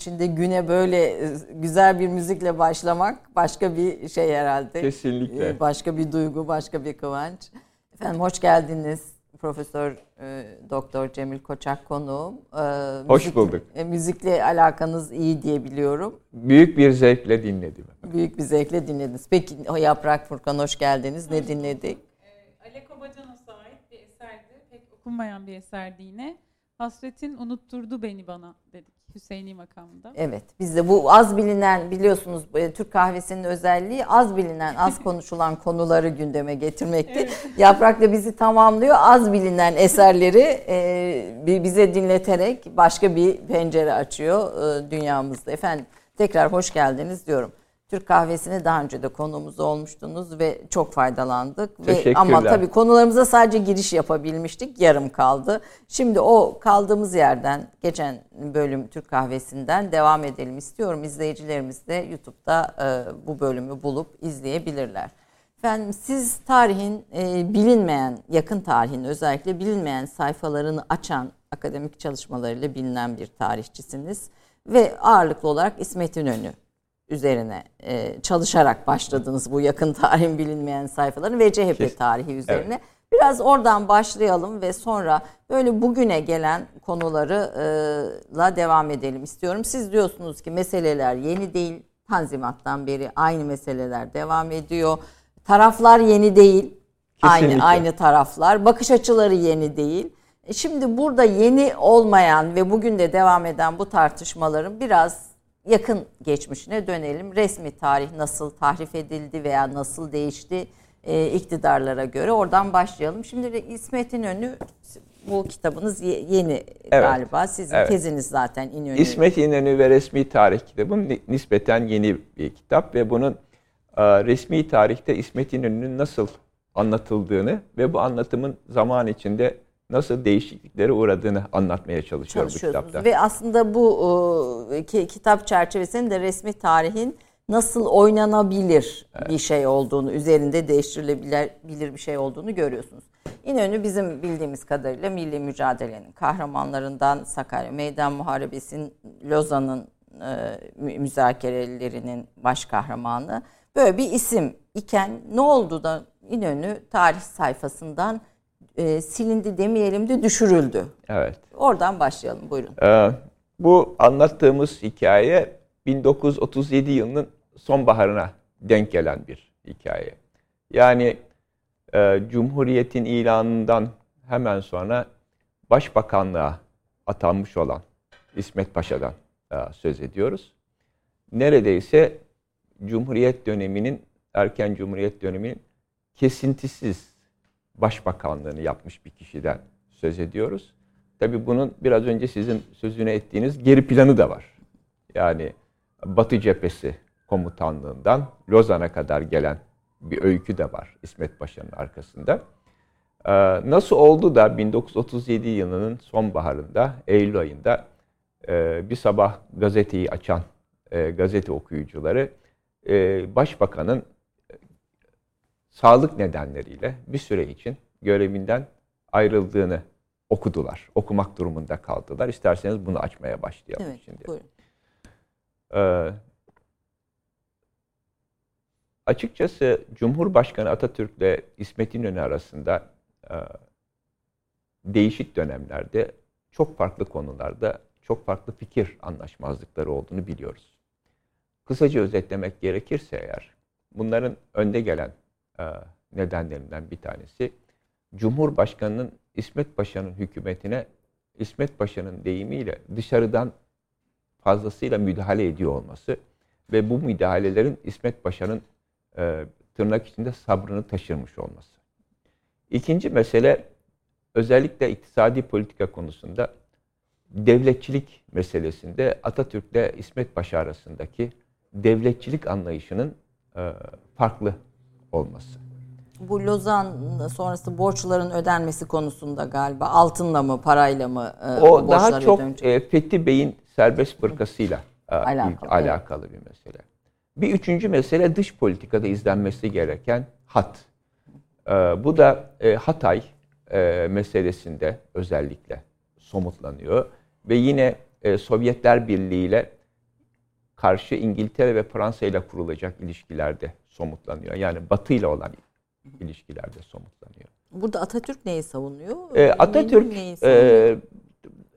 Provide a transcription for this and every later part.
içinde güne böyle e, güzel bir müzikle başlamak başka bir şey herhalde. Kesinlikle. E, Başka bir duygu, başka bir kıvanç. Efendim hoş geldiniz. Profesör e, Doktor Cemil Koçak konuğum. E, Hoş bulduk. e, müzikle alakanız iyi diye biliyorum. Büyük bir zevkle dinledim. Büyük bir zevkle dinlediniz. Peki o Yaprak Furkan hoş geldiniz. Ne dinledik? Aleko Bacanos'a ait bir eserdi. Pek okunmayan bir eserdi yine. Hasretin unutturdu beni bana dedik Hüseyini makamında. Evet. Biz de bu az bilinen biliyorsunuz e, Türk kahvesinin özelliği az bilinen, az konuşulan konuları gündeme getirmekti. Yaprak da bizi tamamlıyor. Az bilinen eserleri e, bi- bize dinleterek başka bir pencere açıyor e, dünyamızda. Efendim tekrar hoş geldiniz diyorum. Türk kahvesine daha önce de konuğumuz olmuştunuz ve çok faydalandık. Ve, ama tabii konularımıza sadece giriş yapabilmiştik. Yarım kaldı. Şimdi o kaldığımız yerden geçen bölüm Türk kahvesinden devam edelim istiyorum. İzleyicilerimiz de YouTube'da e, bu bölümü bulup izleyebilirler. Efendim siz tarihin e, bilinmeyen, yakın tarihin özellikle bilinmeyen sayfalarını açan akademik çalışmalarıyla bilinen bir tarihçisiniz. Ve ağırlıklı olarak İsmet İnönü üzerine e, çalışarak başladınız bu yakın tarihin bilinmeyen sayfaların ve CHP Kes- tarihi üzerine. Biraz oradan başlayalım ve sonra böyle bugüne gelen konularla devam edelim istiyorum. Siz diyorsunuz ki meseleler yeni değil, Tanzimat'tan beri aynı meseleler devam ediyor. Taraflar yeni değil, aynı Kesinlikle. aynı taraflar. Bakış açıları yeni değil. E Şimdi burada yeni olmayan ve bugün de devam eden bu tartışmaların biraz yakın geçmişine dönelim. Resmi tarih nasıl tahrif edildi veya nasıl değişti e, iktidarlara göre oradan başlayalım. Şimdi de İsmet İnönü bu kitabınız ye- yeni galiba. Sizin Evet. teziniz zaten İnönü. İsmet İnönü ve Resmi Tarih kitabım ni- nispeten yeni bir kitap ve bunun e, resmi tarihte İsmet İnönü'nün nasıl anlatıldığını ve bu anlatımın zaman içinde nasıl değişikliklere uğradığını anlatmaya çalışıyorum bu kitapta. Ve aslında bu e, ki- kitap çerçevesinde de resmi tarihin nasıl oynanabilir bir şey olduğunu, üzerinde değiştirilebilir bilir bir şey olduğunu görüyorsunuz. İnönü bizim bildiğimiz kadarıyla milli mücadelenin kahramanlarından Sakarya Meydan Muharebesi'nin Lozan'ın e, mü- müzakerelerinin baş kahramanı. Böyle bir isim iken ne oldu da İnönü tarih sayfasından e, silindi demeyelim de düşürüldü. Evet. Oradan başlayalım buyurun. Ee, bu anlattığımız hikaye 1937 yılının sonbaharına denk gelen bir hikaye. Yani e, Cumhuriyet'in ilanından hemen sonra Başbakanlığa atanmış olan İsmet Paşa'dan e, söz ediyoruz. Neredeyse Cumhuriyet döneminin, erken Cumhuriyet döneminin kesintisiz başbakanlığını yapmış bir kişiden söz ediyoruz. Tabi bunun biraz önce sizin sözünü ettiğiniz geri planı da var. Yani Batı cephesi komutanlığından Lozan'a kadar gelen bir öykü de var İsmet Paşa'nın arkasında. Ee, nasıl oldu da 1937 yılının sonbaharında, Eylül ayında e, bir sabah gazeteyi açan e, gazete okuyucuları e, Başbakanın sağlık nedenleriyle bir süre için görevinden ayrıldığını okudular. Okumak durumunda kaldılar. İsterseniz bunu açmaya başlayalım evet, şimdi. Buyurun. Ee, açıkçası Cumhurbaşkanı Atatürk ile İsmet İnönü arasında e, değişik dönemlerde çok farklı konularda çok farklı fikir anlaşmazlıkları olduğunu biliyoruz. Kısaca özetlemek gerekirse eğer bunların önde gelen nedenlerinden bir tanesi Cumhurbaşkanının İsmet Paşa'nın hükümetine İsmet Paşa'nın deyimiyle dışarıdan fazlasıyla müdahale ediyor olması ve bu müdahalelerin İsmet Paşa'nın e, tırnak içinde sabrını taşırmış olması. İkinci mesele özellikle iktisadi politika konusunda devletçilik meselesinde Atatürk ile İsmet Paşa arasındaki devletçilik anlayışının e, farklı olması. Bu Lozan sonrası borçların ödenmesi konusunda galiba altınla mı parayla mı e, o daha çok e, Fethi Bey'in serbest bırkasıyla e, alakalı, alakalı evet. bir mesele. Bir üçüncü mesele dış politikada izlenmesi gereken hat. E, bu da e, Hatay e, meselesinde özellikle somutlanıyor ve yine e, Sovyetler Birliği ile karşı İngiltere ve Fransa ile kurulacak ilişkilerde somutlanıyor. Yani Batı ile olan ilişkilerde somutlanıyor. Burada Atatürk neyi savunuyor? E, Atatürk neyi savunuyor? E,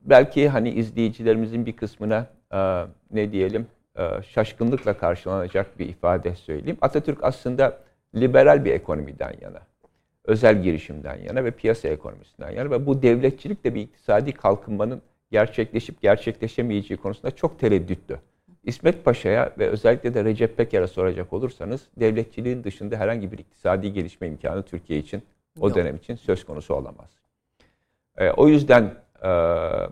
belki hani izleyicilerimizin bir kısmına e, ne diyelim e, şaşkınlıkla karşılanacak bir ifade söyleyeyim. Atatürk aslında liberal bir ekonomiden yana, özel girişimden yana ve piyasa ekonomisinden yana ve bu devletçilik de bir iktisadi kalkınmanın gerçekleşip gerçekleşemeyeceği konusunda çok tereddütlü. İsmet Paşa'ya ve özellikle de Recep Peker'e soracak olursanız devletçiliğin dışında herhangi bir iktisadi gelişme imkanı Türkiye için o Yok. dönem için söz konusu olamaz. E, o yüzden e,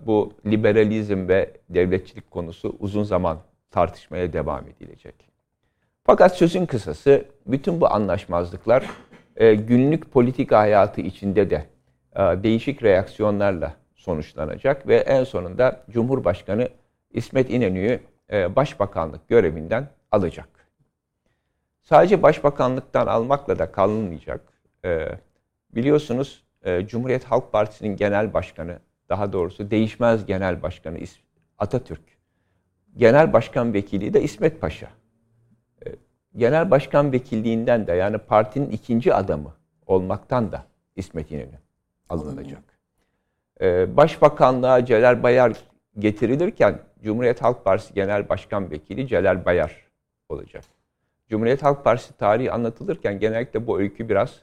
bu liberalizm ve devletçilik konusu uzun zaman tartışmaya devam edilecek. Fakat sözün kısası bütün bu anlaşmazlıklar e, günlük politika hayatı içinde de e, değişik reaksiyonlarla sonuçlanacak ve en sonunda Cumhurbaşkanı İsmet İnönü'yü başbakanlık görevinden alacak. Sadece başbakanlıktan almakla da kalınmayacak. E, biliyorsunuz e, Cumhuriyet Halk Partisi'nin genel başkanı, daha doğrusu değişmez genel başkanı Atatürk. Genel başkan vekili de İsmet Paşa. Genel başkan vekilliğinden de yani partinin ikinci adamı olmaktan da İsmet İnönü alınacak. Başbakanlığa Celal Bayar getirilirken Cumhuriyet Halk Partisi Genel Başkan Vekili Celal Bayar olacak. Cumhuriyet Halk Partisi tarihi anlatılırken genellikle bu öykü biraz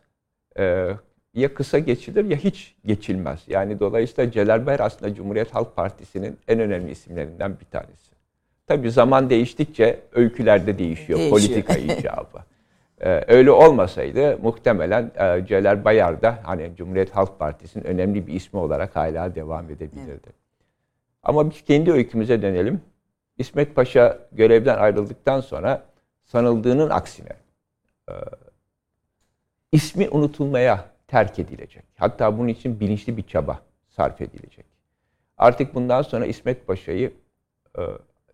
e, ya kısa geçilir ya hiç geçilmez. Yani dolayısıyla Celal Bayar aslında Cumhuriyet Halk Partisi'nin en önemli isimlerinden bir tanesi. Tabii zaman değiştikçe öyküler de değişiyor, değişiyor. politika icabı. Ee, öyle olmasaydı muhtemelen e, Celal Bayar da hani Cumhuriyet Halk Partisi'nin önemli bir ismi olarak hala devam edebilirdi. Evet. Ama biz kendi öykümüze dönelim. İsmet Paşa görevden ayrıldıktan sonra sanıldığının aksine e, ismi unutulmaya terk edilecek. Hatta bunun için bilinçli bir çaba sarf edilecek. Artık bundan sonra İsmet Paşa'yı e,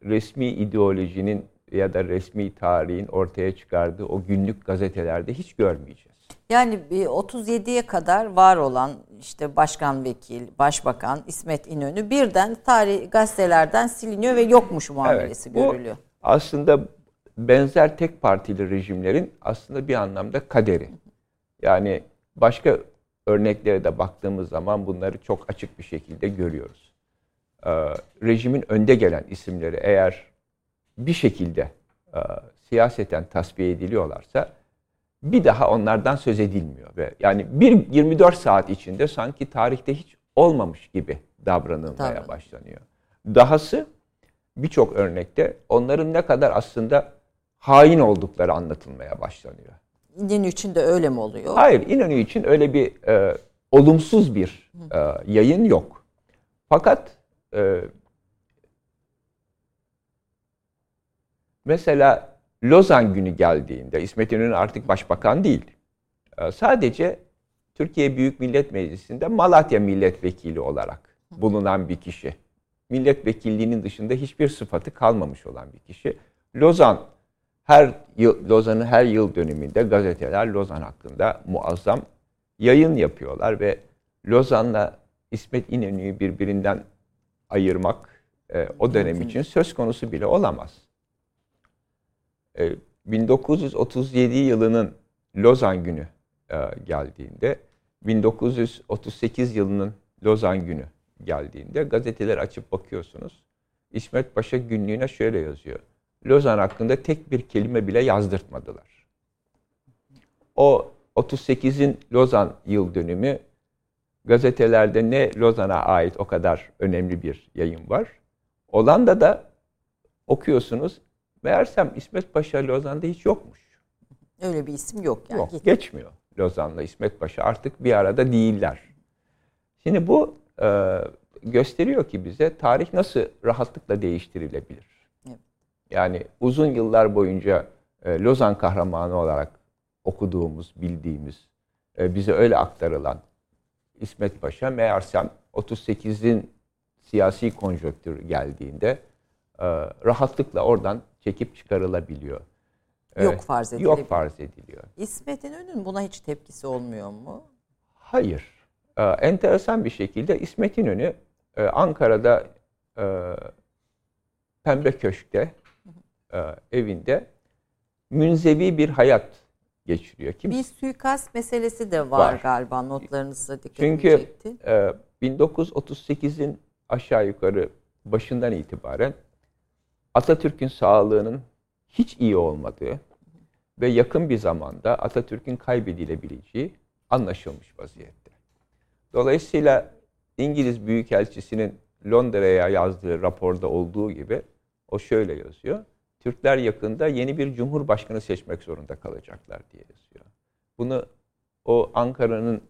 resmi ideolojinin ya da resmi tarihin ortaya çıkardığı o günlük gazetelerde hiç görmeyeceğiz. Yani 37'ye kadar var olan işte başkan vekil, başbakan İsmet İnönü birden tarih gazetelerden siliniyor ve yokmuş muamelesi evet, görülüyor. Aslında benzer tek partili rejimlerin aslında bir anlamda kaderi. Yani başka örneklere de baktığımız zaman bunları çok açık bir şekilde görüyoruz. Ee, rejimin önde gelen isimleri eğer bir şekilde e, siyaseten tasfiye ediliyorlarsa bir daha onlardan söz edilmiyor ve yani bir 24 saat içinde sanki tarihte hiç olmamış gibi davranılmaya Tabii. başlanıyor. Dahası birçok örnekte onların ne kadar aslında hain oldukları anlatılmaya başlanıyor. İnönü için de öyle mi oluyor? Hayır, İnönü için öyle bir e, olumsuz bir e, yayın yok. Fakat e, mesela Lozan günü geldiğinde İsmet İnönü artık başbakan değil. E, sadece Türkiye Büyük Millet Meclisi'nde Malatya milletvekili olarak bulunan bir kişi. Milletvekilliğinin dışında hiçbir sıfatı kalmamış olan bir kişi. Lozan her yıl Lozan'ın her yıl dönümünde gazeteler Lozan hakkında muazzam yayın yapıyorlar ve Lozan'la İsmet İnönü'yü birbirinden ayırmak e, o dönem için söz konusu bile olamaz. E, 1937 yılının Lozan günü e, geldiğinde 1938 yılının Lozan günü geldiğinde gazeteler açıp bakıyorsunuz. İsmet Paşa günlüğüne şöyle yazıyor. Lozan hakkında tek bir kelime bile yazdırtmadılar. O 38'in Lozan yıl dönümü gazetelerde ne Lozan'a ait o kadar önemli bir yayın var. da okuyorsunuz. Meğersem İsmet Paşa Lozan'da hiç yokmuş. Öyle bir isim yok yani. Yok, geçmiyor. Lozan'la İsmet Paşa artık bir arada değiller. Şimdi bu e, gösteriyor ki bize tarih nasıl rahatlıkla değiştirilebilir. Evet. Yani uzun yıllar boyunca e, Lozan kahramanı olarak okuduğumuz, bildiğimiz, e, bize öyle aktarılan İsmet Paşa meğersem 38'in siyasi konjonktür geldiğinde e, rahatlıkla oradan çekip çıkarılabiliyor. Yok farz ediliyor. Yok farz ediliyor. İsmet İnönü'nün buna hiç tepkisi olmuyor mu? Hayır. Ee, enteresan bir şekilde İsmet İnönü e, Ankara'da e, Pembe Köşk'te e, evinde münzevi bir hayat geçiriyor. Kim? Bir suikast meselesi de var, var. galiba notlarınızda dikkat Çünkü e, 1938'in aşağı yukarı başından itibaren Atatürk'ün sağlığının hiç iyi olmadığı ve yakın bir zamanda Atatürk'ün kaybedilebileceği anlaşılmış vaziyette. Dolayısıyla İngiliz Büyükelçisi'nin Londra'ya yazdığı raporda olduğu gibi o şöyle yazıyor. Türkler yakında yeni bir cumhurbaşkanı seçmek zorunda kalacaklar diye yazıyor. Bunu o Ankara'nın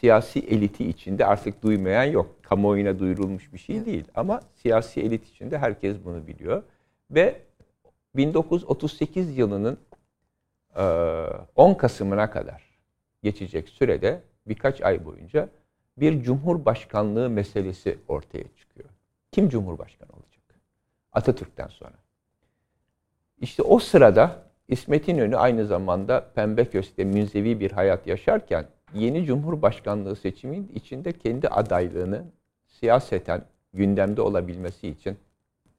siyasi eliti içinde artık duymayan yok. Kamuoyuna duyurulmuş bir şey değil ama siyasi elit içinde herkes bunu biliyor. Ve 1938 yılının 10 Kasım'ına kadar geçecek sürede birkaç ay boyunca bir cumhurbaşkanlığı meselesi ortaya çıkıyor. Kim cumhurbaşkanı olacak? Atatürk'ten sonra. İşte o sırada İsmet İnönü aynı zamanda Pembeköşk'te münzevi bir hayat yaşarken yeni cumhurbaşkanlığı seçiminin içinde kendi adaylığını siyaseten gündemde olabilmesi için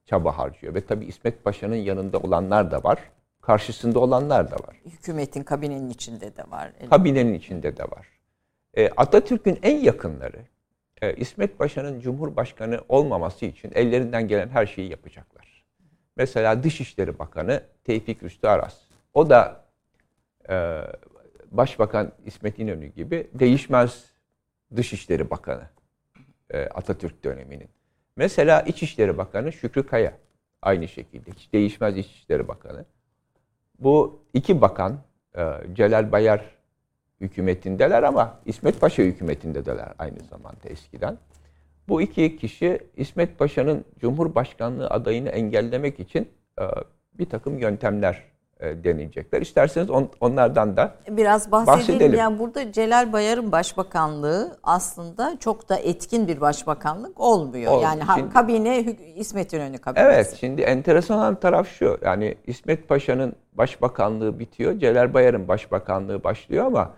çaba harcıyor. Ve tabii İsmet Paşa'nın yanında olanlar da var, karşısında olanlar da var. Hükümetin kabinenin içinde de var. Kabinenin içinde de var. E, Atatürk'ün en yakınları e, İsmet Paşa'nın Cumhurbaşkanı olmaması için ellerinden gelen her şeyi yapacaklar. Mesela Dışişleri Bakanı Tevfik Rüstü Aras. O da e, Başbakan İsmet İnönü gibi değişmez Dışişleri Bakanı e, Atatürk döneminin. Mesela İçişleri Bakanı Şükrü Kaya aynı şekilde hiç değişmez İçişleri Bakanı. Bu iki bakan e, Celal Bayar hükümetindeler ama İsmet Paşa hükümetindeler aynı zamanda eskiden. Bu iki kişi İsmet Paşa'nın Cumhurbaşkanlığı adayını engellemek için e, bir takım yöntemler deneyecekler. İsterseniz on, onlardan da biraz bahsedelim. bahsedelim. Yani burada Celal Bayar'ın başbakanlığı aslında çok da etkin bir başbakanlık olmuyor. Oldu. Yani şimdi, kabine İsmet İnönü kabinesi. Evet, şimdi enteresan olan taraf şu. Yani İsmet Paşa'nın başbakanlığı bitiyor, Celal Bayar'ın başbakanlığı başlıyor ama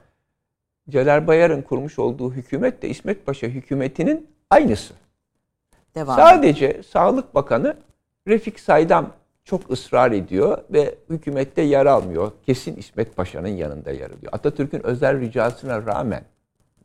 Celal Bayar'ın kurmuş olduğu hükümet de İsmet Paşa hükümetinin aynısı. Devam. Sadece Sağlık Bakanı Refik Saydam çok ısrar ediyor ve hükümette yer almıyor. Kesin İsmet Paşa'nın yanında yer alıyor. Atatürk'ün özel ricasına rağmen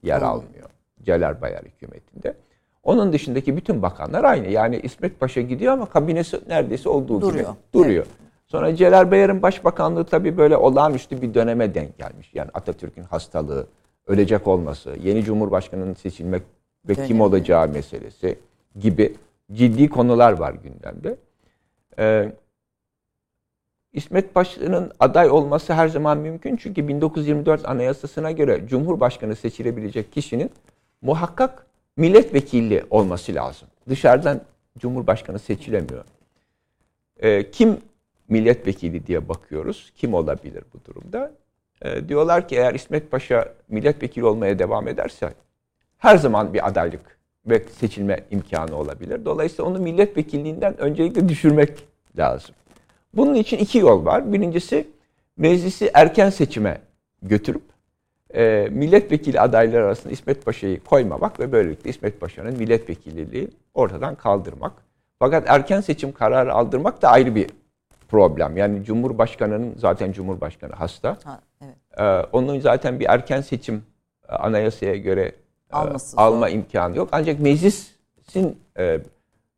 yer almıyor Celal Bayar hükümetinde. Onun dışındaki bütün bakanlar aynı. Yani İsmet Paşa gidiyor ama kabinesi neredeyse olduğu duruyor. gibi duruyor. Evet. Sonra Celal Bayar'ın başbakanlığı tabii böyle olağanüstü bir döneme denk gelmiş. Yani Atatürk'ün hastalığı, ölecek olması, yeni cumhurbaşkanının seçilmek ve Dönemi. kim olacağı meselesi gibi ciddi konular var gündemde. Ee, İsmet Paşa'nın aday olması her zaman mümkün. Çünkü 1924 Anayasası'na göre Cumhurbaşkanı seçilebilecek kişinin muhakkak milletvekili olması lazım. Dışarıdan Cumhurbaşkanı seçilemiyor. Ee, kim milletvekili diye bakıyoruz. Kim olabilir bu durumda? Ee, diyorlar ki eğer İsmet Paşa milletvekili olmaya devam ederse her zaman bir adaylık ve seçilme imkanı olabilir. Dolayısıyla onu milletvekilliğinden öncelikle düşürmek lazım. Bunun için iki yol var. Birincisi meclisi erken seçime götürüp e, milletvekili adayları arasında İsmet Paşa'yı koymamak ve böylelikle İsmet Paşa'nın milletvekilliği ortadan kaldırmak. Fakat erken seçim kararı aldırmak da ayrı bir problem. Yani Cumhurbaşkanı'nın zaten Cumhurbaşkanı hasta. Ha, evet. Ee, onun zaten bir erken seçim e, anayasaya göre e, alma zor. imkanı yok. Ancak meclisin e,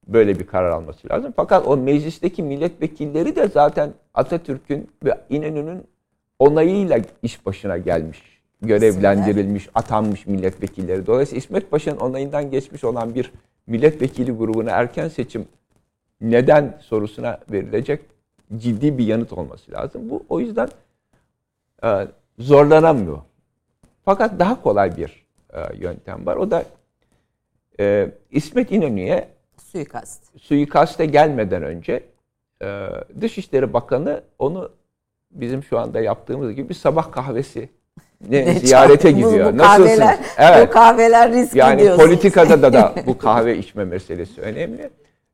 böyle bir karar alması lazım. Fakat o meclisteki milletvekilleri de zaten Atatürk'ün ve İnönü'nün onayıyla iş başına gelmiş, görevlendirilmiş, atanmış milletvekilleri. Dolayısıyla İsmet Paşa'nın onayından geçmiş olan bir milletvekili grubuna erken seçim neden sorusuna verilecek ciddi bir yanıt olması lazım. Bu o yüzden e, zorlanamıyor. Fakat daha kolay bir e, yöntem var. O da e, İsmet İnönü'ye suikast. Suikaste gelmeden önce e, Dışişleri Bakanı onu bizim şu anda yaptığımız gibi bir sabah kahvesi ne, ziyarete çok, gidiyor. Bu, bu Nasılsınız? Kahveler, evet. Bu kahveler riskli yani diyorsunuz. politikada da da bu kahve içme meselesi önemli.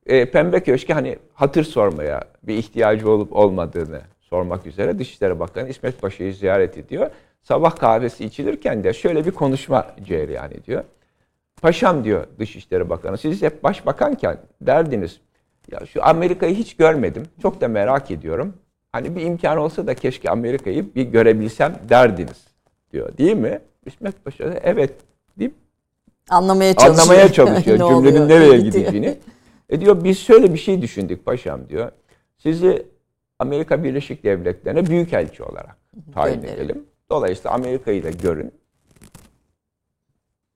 E, Pembe Köşk'e hani hatır sormaya, bir ihtiyacı olup olmadığını sormak üzere Dışişleri Bakanı İsmet Paşa'yı ziyaret ediyor. Sabah kahvesi içilirken de şöyle bir konuşma cereyan ediyor. Paşam diyor Dışişleri Bakanı, siz hep başbakanken derdiniz, ya şu Amerika'yı hiç görmedim, çok da merak ediyorum. Hani bir imkan olsa da keşke Amerika'yı bir görebilsem derdiniz diyor. Değil mi? İsmet Paşa da evet deyip anlamaya çalışıyor. Anlamaya çalışıyor cümlenin nereye gideceğini. E diyor biz şöyle bir şey düşündük paşam diyor. Sizi Amerika Birleşik Devletleri'ne büyükelçi olarak tayin edelim. Dolayısıyla Amerika'yı da görün.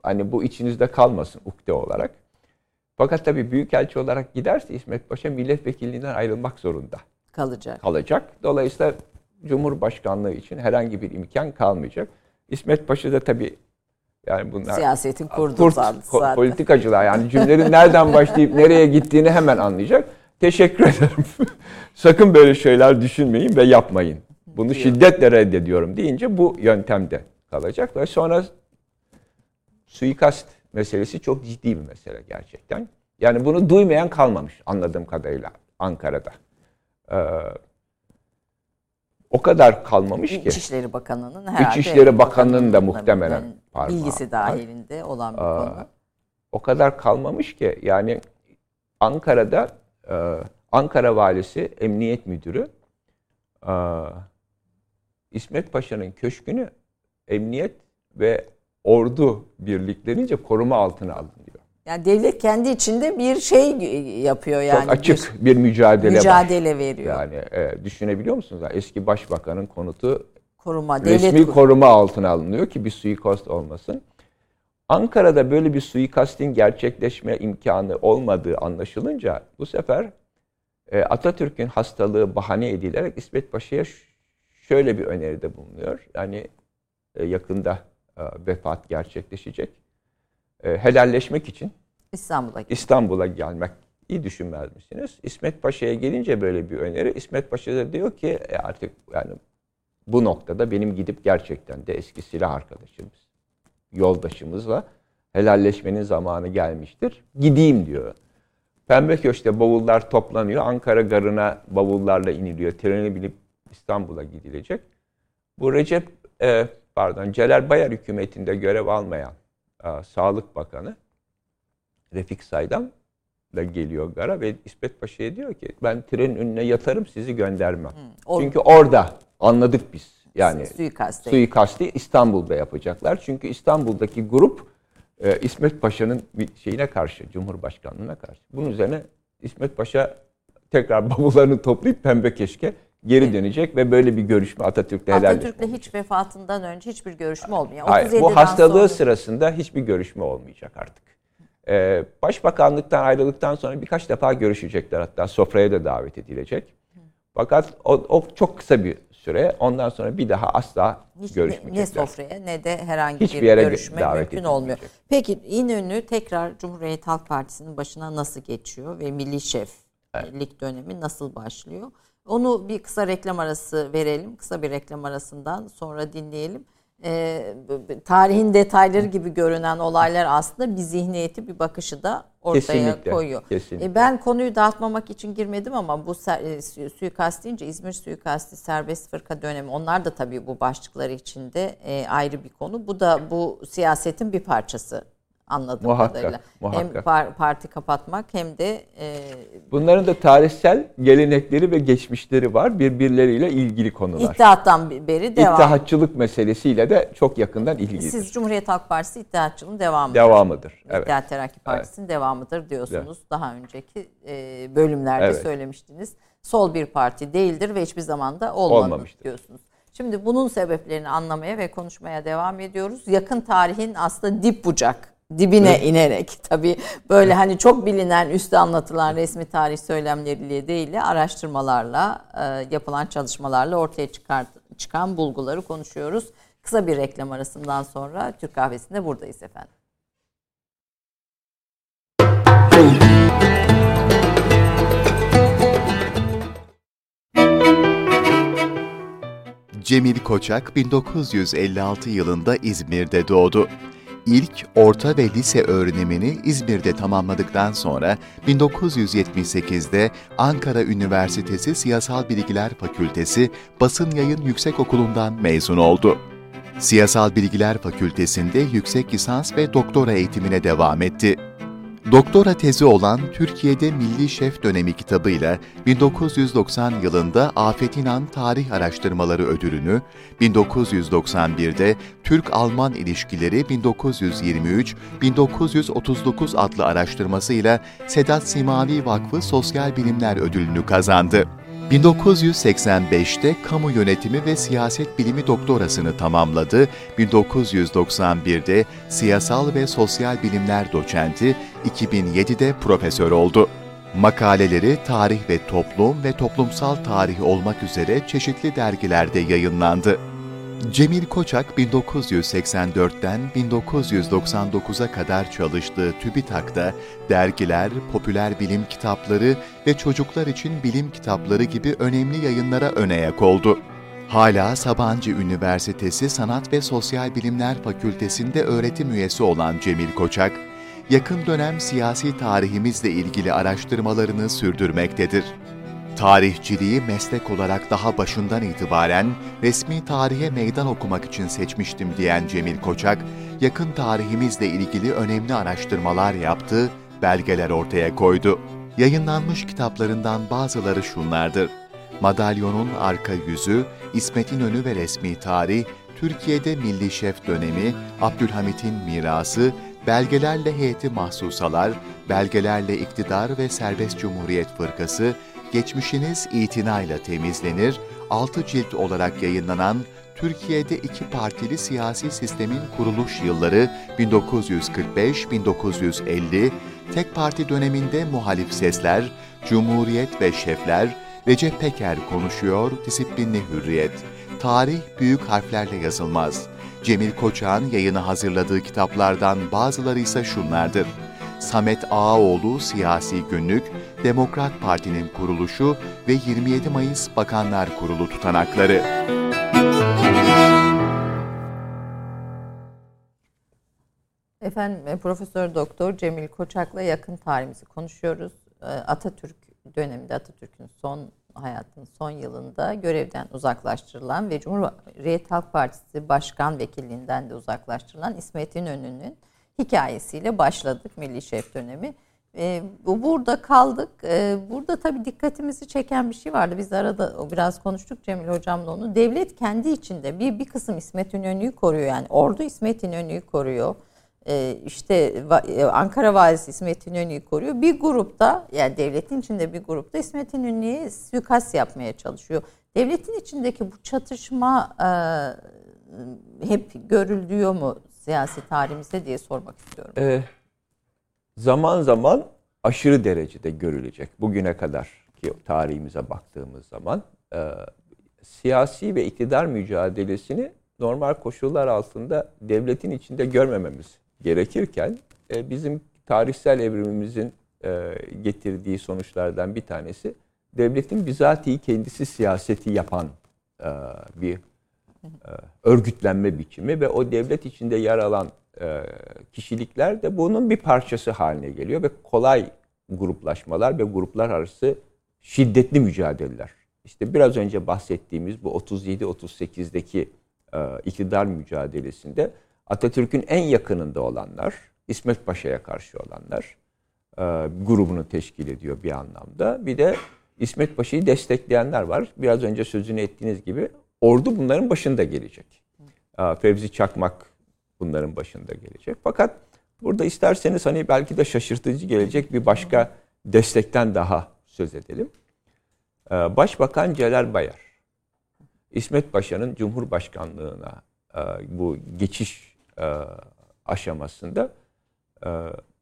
Hani bu içinizde kalmasın ukde olarak. Fakat tabii büyükelçi olarak giderse İsmet Paşa milletvekilliğinden ayrılmak zorunda. Kalacak. Kalacak. Dolayısıyla Cumhurbaşkanlığı için herhangi bir imkan kalmayacak. İsmet Paşa da tabii yani bunlar siyasetin kurduğu kurt, zaten. politikacılar yani cümlenin nereden başlayıp nereye gittiğini hemen anlayacak. Teşekkür ederim. Sakın böyle şeyler düşünmeyin ve yapmayın. Bunu şiddetle reddediyorum deyince bu yöntemde kalacak ve sonra suikast meselesi çok ciddi bir mesele gerçekten. Yani bunu duymayan kalmamış anladığım kadarıyla Ankara'da. Ee, o kadar kalmamış ki. İçişleri Bakanı'nın herhalde. İçişleri Bakanı'nın da muhtemelen parmağı. Bilgisi dahilinde olan bir Aa, konu. O kadar kalmamış ki yani Ankara'da e, Ankara Valisi Emniyet Müdürü e, İsmet Paşa'nın köşkünü emniyet ve ordu birliklerince koruma altına alın diyor. Yani devlet kendi içinde bir şey yapıyor yani. Çok açık bir, bir mücadele Mücadele var. veriyor. Yani e, düşünebiliyor musunuz? Eski başbakanın konutu koruma, resmi devlet koruma altına alınıyor ki bir suikast olmasın. Ankara'da böyle bir suikastin gerçekleşme imkanı olmadığı anlaşılınca bu sefer e, Atatürk'ün hastalığı bahane edilerek İsmet Paşa'ya şöyle bir öneride bulunuyor. Yani e, yakında vefat gerçekleşecek. E, helalleşmek için İstanbul'a İstanbul'a gelmek iyi düşünmez misiniz? İsmet Paşa'ya gelince böyle bir öneri. İsmet Paşa da diyor ki e artık yani bu noktada benim gidip gerçekten de eski silah arkadaşımız, yoldaşımızla helalleşmenin zamanı gelmiştir. Gideyim diyor. Pembe Köşk'te bavullar toplanıyor. Ankara garına bavullarla iniliyor. Treni binip İstanbul'a gidilecek. Bu Recep e, pardon Celal Bayar hükümetinde görev almayan e, Sağlık Bakanı Refik Saydam da geliyor gara ve İsmet Paşa'ya diyor ki ben trenin önüne yatarım sizi göndermem. Hı, Çünkü orada anladık biz. Yani suikasti. suikasti İstanbul'da yapacaklar. Çünkü İstanbul'daki grup e, İsmet Paşa'nın şeyine karşı, Cumhurbaşkanlığına karşı. Bunun üzerine İsmet Paşa tekrar bavullarını toplayıp Pembe Keşke geri dönecek ve böyle bir görüşme Atatürk'le helalleşme. Atatürk'le hiç vefatından önce hiçbir görüşme olmuyor. Hayır, bu hastalığı sonra... sırasında hiçbir görüşme olmayacak artık. E, Başbakanlıktan ayrıldıktan sonra birkaç defa görüşecekler. Hatta sofraya da davet edilecek. Fakat o, o çok kısa bir süre. Ondan sonra bir daha asla Hiç görüşmeyecekler. ne, sofraya ne de herhangi Hiçbir bir yere görüşme davet mümkün edilmeyecek. olmuyor. Peki İnönü tekrar Cumhuriyet Halk Partisi'nin başına nasıl geçiyor ve milli şeflik dönemi nasıl başlıyor? Onu bir kısa reklam arası verelim. Kısa bir reklam arasından sonra dinleyelim. Ee, tarihin detayları gibi görünen olaylar aslında bir zihniyeti, bir bakışı da ortaya Kesinlikle, koyuyor. kesinlikle. E, ben konuyu dağıtmamak için girmedim ama bu e, su- suikast deyince İzmir suikasti, serbest fırka dönemi onlar da tabii bu başlıkları içinde e, ayrı bir konu. Bu da bu siyasetin bir parçası anladığım Muhakkak, kadarıyla. Hem muhakkak. par- parti kapatmak hem de e, Bunların da tarihsel gelenekleri ve geçmişleri var. Birbirleriyle ilgili konular. İttihattan beri devam. İttihatçılık meselesiyle de çok yakından ilgilidir. Siz Cumhuriyet Halk Partisi İttihatçılığın devamı. Devamıdır. Evet. İttihat Terakki Partisi'nin devamıdır diyorsunuz. Daha önceki e, bölümlerde Evet. söylemiştiniz. Sol bir parti değildir ve hiçbir zaman da olmadı Olmamıştır. diyorsunuz. Şimdi bunun sebeplerini anlamaya ve konuşmaya devam ediyoruz. Yakın tarihin aslında dip bucak dibine inerek tabii böyle hani çok bilinen üstte anlatılan resmi tarih söylemleriyle değil de araştırmalarla e, yapılan çalışmalarla ortaya çıkar, çıkan bulguları konuşuyoruz. Kısa bir reklam arasından sonra Türk Kahvesi'nde buradayız efendim. Cemil Koçak 1956 yılında İzmir'de doğdu. İlk orta ve lise öğrenimini İzmir'de tamamladıktan sonra 1978'de Ankara Üniversitesi Siyasal Bilgiler Fakültesi Basın Yayın Yüksekokulu'ndan mezun oldu. Siyasal Bilgiler Fakültesinde yüksek lisans ve doktora eğitimine devam etti. Doktora tezi olan Türkiye'de Milli Şef Dönemi kitabıyla 1990 yılında Afet İnan Tarih Araştırmaları Ödülünü, 1991'de Türk-Alman İlişkileri 1923-1939 adlı araştırmasıyla Sedat Simavi Vakfı Sosyal Bilimler Ödülünü kazandı. 1985'te Kamu Yönetimi ve Siyaset Bilimi doktorasını tamamladı. 1991'de Siyasal ve Sosyal Bilimler doçenti, 2007'de profesör oldu. Makaleleri tarih ve toplum ve toplumsal tarih olmak üzere çeşitli dergilerde yayınlandı. Cemil Koçak 1984'ten 1999'a kadar çalıştığı TÜBİTAK'ta dergiler, popüler bilim kitapları ve çocuklar için bilim kitapları gibi önemli yayınlara önayak oldu. Hala Sabancı Üniversitesi Sanat ve Sosyal Bilimler Fakültesinde öğretim üyesi olan Cemil Koçak, yakın dönem siyasi tarihimizle ilgili araştırmalarını sürdürmektedir. Tarihçiliği meslek olarak daha başından itibaren resmi tarihe meydan okumak için seçmiştim diyen Cemil Koçak, yakın tarihimizle ilgili önemli araştırmalar yaptı, belgeler ortaya koydu. Yayınlanmış kitaplarından bazıları şunlardır. Madalyonun Arka Yüzü, İsmet İnönü ve Resmi Tarih, Türkiye'de Milli Şef Dönemi, Abdülhamit'in Mirası, Belgelerle Heyeti Mahsusalar, Belgelerle İktidar ve Serbest Cumhuriyet Fırkası, Geçmişiniz itinayla temizlenir, 6 cilt olarak yayınlanan Türkiye'de iki partili siyasi sistemin kuruluş yılları 1945-1950, tek parti döneminde muhalif sesler, Cumhuriyet ve şefler, Recep Peker konuşuyor, disiplinli hürriyet. Tarih büyük harflerle yazılmaz. Cemil Koçak'ın yayını hazırladığı kitaplardan bazıları ise şunlardır. Samet Ağaoğlu Siyasi Günlük, Demokrat Parti'nin kuruluşu ve 27 Mayıs Bakanlar Kurulu tutanakları. Efendim e, Profesör Doktor Cemil Koçak'la yakın tarihimizi konuşuyoruz. E, Atatürk döneminde Atatürk'ün son hayatının son yılında görevden uzaklaştırılan ve Cumhuriyet Halk Partisi Başkan Vekilliğinden de uzaklaştırılan İsmet İnönü'nün hikayesiyle başladık Milli Şef dönemi. E, bu burada kaldık. E, burada tabii dikkatimizi çeken bir şey vardı. Biz arada biraz konuştuk Cemil hocamla onu. Devlet kendi içinde bir bir kısım İsmet İnönü'yü koruyor yani. Ordu İsmet İnönü'yü koruyor. E, işte Ankara Valisi İsmet İnönü'yü koruyor. Bir grupta yani devletin içinde bir grupta İsmet İnönü'ye suikast yapmaya çalışıyor. Devletin içindeki bu çatışma e, hep görülüyor mu siyasi tarihimizde diye sormak istiyorum. Ee, zaman zaman aşırı derecede görülecek. Bugüne kadar ki tarihimize baktığımız zaman e, siyasi ve iktidar mücadelesini normal koşullar altında devletin içinde görmememiz gerekirken e, bizim tarihsel evrimimizin e, getirdiği sonuçlardan bir tanesi devletin bizatihi kendisi siyaseti yapan e, bir örgütlenme biçimi ve o devlet içinde yer alan e, kişilikler de bunun bir parçası haline geliyor ve kolay gruplaşmalar ve gruplar arası şiddetli mücadeleler. İşte biraz önce bahsettiğimiz bu 37-38'deki e, iktidar mücadelesinde Atatürk'ün en yakınında olanlar, İsmet Paşa'ya karşı olanlar e, grubunu teşkil ediyor bir anlamda. Bir de İsmet Paşa'yı destekleyenler var. Biraz önce sözünü ettiğiniz gibi ordu bunların başında gelecek. Fevzi Çakmak bunların başında gelecek. Fakat burada isterseniz hani belki de şaşırtıcı gelecek bir başka destekten daha söz edelim. E, Başbakan Celal Bayar, İsmet Paşa'nın Cumhurbaşkanlığına e, bu geçiş e, aşamasında e,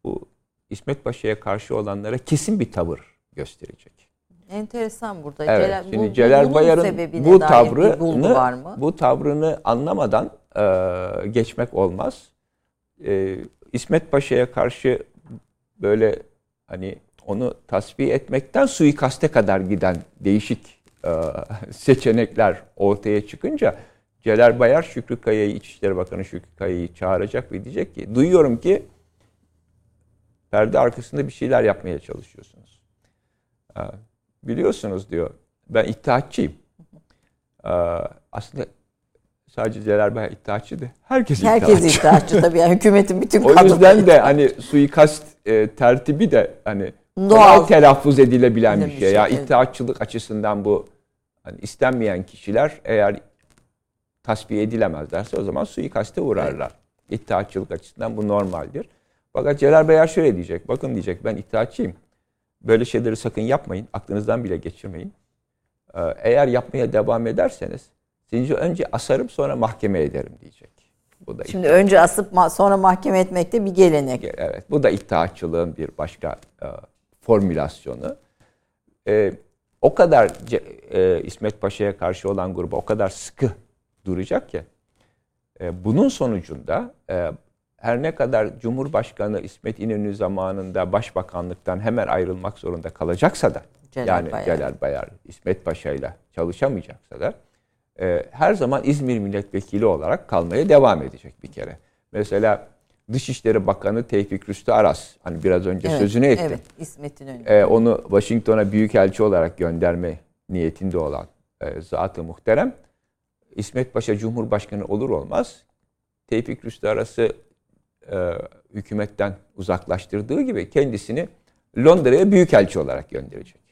bu İsmet Paşa'ya karşı olanlara kesin bir tavır gösterecek. Enteresan burada. Evet. Celal, Şimdi bu- Celal Bayar'ın bu tavrını var mı? bu tavrını anlamadan e, geçmek olmaz. E, İsmet Paşa'ya karşı böyle hani onu tasfiye etmekten suikaste kadar giden değişik e, seçenekler ortaya çıkınca Celal Bayar Şükrü Kaya'yı İçişleri Bakanı Şükrü Kaya'yı çağıracak ve diyecek ki duyuyorum ki perde arkasında bir şeyler yapmaya çalışıyorsunuz. E, biliyorsunuz diyor ben iddiatçıyım. E, aslında sadece Celal Bayar iddiatçı da herkes iddiatçı. Herkes iddiaçı tabii. Yani hükümetin bütün O kadrosu. yüzden de hani suikast e, tertibi de hani Doğal. telaffuz edilebilen bir bir şey. Ya şey, evet. iddiatçılık açısından bu hani istenmeyen kişiler eğer tasfiye edilemezlerse o zaman suikaste uğrarlar. İttihatçılık açısından bu normaldir. Fakat Celal Bayar şöyle diyecek. Bakın diyecek ben iddiatçıyım. Böyle şeyleri sakın yapmayın. Aklınızdan bile geçirmeyin. Ee, Eğer yapmaya devam ederseniz sizi önce asarım sonra mahkeme ederim diyecek. Bu da Şimdi önce asıp ma- sonra mahkeme etmek de bir gelenek. Evet, bu da iddiaçılığın bir başka e, formülasyonu. E, o kadar e, İsmet Paşa'ya karşı olan gruba o kadar sıkı duracak ki e, bunun sonucunda e, her ne kadar Cumhurbaşkanı İsmet İnönü zamanında başbakanlıktan hemen ayrılmak zorunda kalacaksa da Celal yani Bayar. Celal Bayar İsmet Paşa'yla çalışamayacaksa da e, her zaman İzmir milletvekili olarak kalmaya devam edecek bir kere. Mesela Dışişleri Bakanı Tevfik Rüstü Aras, hani biraz önce Evet, sözünü ettim. Evet, İsmet'in önünde. E, onu Washington'a büyükelçi olarak gönderme niyetinde olan e, zat-ı muhterem İsmet Paşa Cumhurbaşkanı olur olmaz Tevfik Rüstü Aras'ı e, hükümetten uzaklaştırdığı gibi kendisini Londra'ya büyükelçi olarak gönderecek.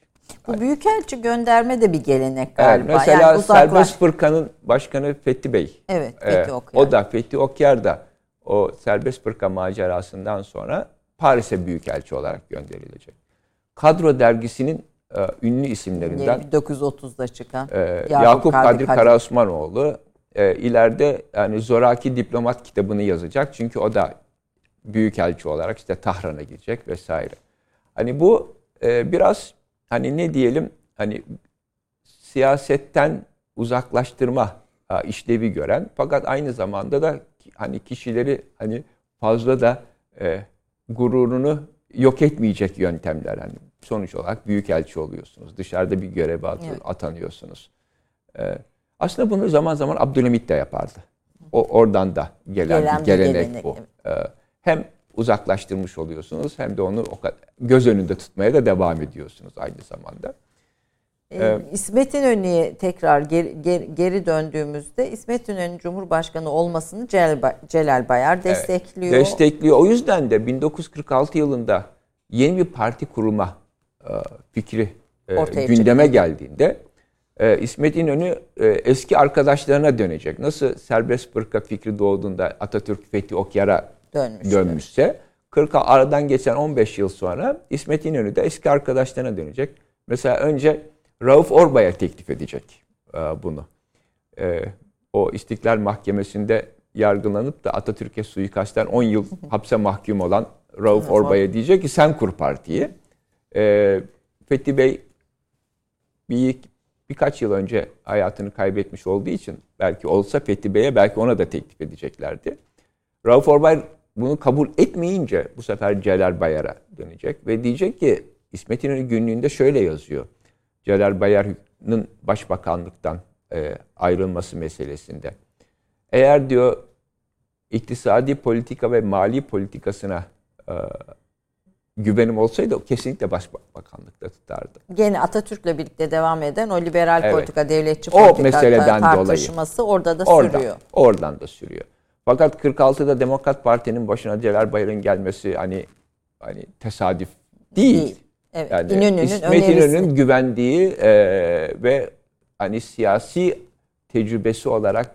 Bu büyükelçi gönderme de bir gelenek Evet, galiba. mesela yani uzaklaş- Serbest Fırka'nın başkanı Fethi Bey. Evet, Ee, Fethi Okyar. O da Fethi Okyar da o Serbest Fırka macerasından sonra Paris'e büyükelçi olarak gönderilecek. Kadro dergisinin e, ünlü isimlerinden 1930'da çıkan e, Yakup Yakup, Kadri Kadri. Karaosmanoğlu e, ileride yani Zoraki Diplomat kitabını yazacak. Çünkü o da büyükelçi olarak işte Tahran'a gidecek vesaire. Hani bu e, biraz hani ne diyelim hani siyasetten uzaklaştırma e, işlevi gören fakat aynı zamanda da hani kişileri hani fazla da e, gururunu yok etmeyecek yöntemler hani sonuç olarak büyükelçi oluyorsunuz. Dışarıda bir göreve at- Evet. atanıyorsunuz. E, aslında bunu zaman zaman Abdülhamit de yapardı. O oradan da gelen, Gelen bir gelenek, gelenek, bu. E, hem uzaklaştırmış oluyorsunuz hem de onu o kadar göz önünde tutmaya da devam ediyorsunuz aynı zamanda. Ee, İsmet İnönü'ye tekrar geri, geri, geri döndüğümüzde İsmet İnönü Cumhurbaşkanı olmasını Celal, Celal Bayar destekliyor. Destekliyor. O yüzden de 1946 yılında yeni bir parti kurma e, fikri e, Ortaya gündeme çıktı. geldiğinde e, İsmet İnönü e, eski arkadaşlarına dönecek. Nasıl serbest fırka fikri doğduğunda Atatürk Fethi Okyar'a Dönmüş. dönmüşse 40 aradan geçen 15 yıl sonra İsmet İnönü de eski arkadaşlarına dönecek. Mesela önce Rauf Orbay'a teklif edecek e, bunu. E, o İstiklal Mahkemesi'nde yargılanıp da Atatürk'e suikastten 10 yıl hapse mahkum olan Rauf Orbay'a diyecek ki sen kur partiyi. E, Fethi Bey bir birkaç yıl önce hayatını kaybetmiş olduğu için belki olsa Fethi Bey'e belki ona da teklif edeceklerdi. Rauf Orbay bunu kabul etmeyince bu sefer Celal Bayar'a dönecek ve diyecek ki İsmet İnönü günlüğünde şöyle yazıyor. Celal Bayar'ın başbakanlıktan e, ayrılması meselesinde. Eğer diyor iktisadi politika ve mali politikasına e, güvenim olsaydı o kesinlikle başbakanlıkta tutardı. Gene Atatürk'le birlikte devam eden o liberal Evet. politika, devletçi O politika meseleden ta- dolayı. tartışması orada da Oradan, sürüyor. oradan da sürüyor. Fakat 46'da Demokrat Parti'nin başına Celal Bayar'ın gelmesi hani hani tesadüf değil. Değil. Evet. Yani İnönü'nün İsmet. İnönü'nün güvendiği e, ve hani siyasi tecrübesi olarak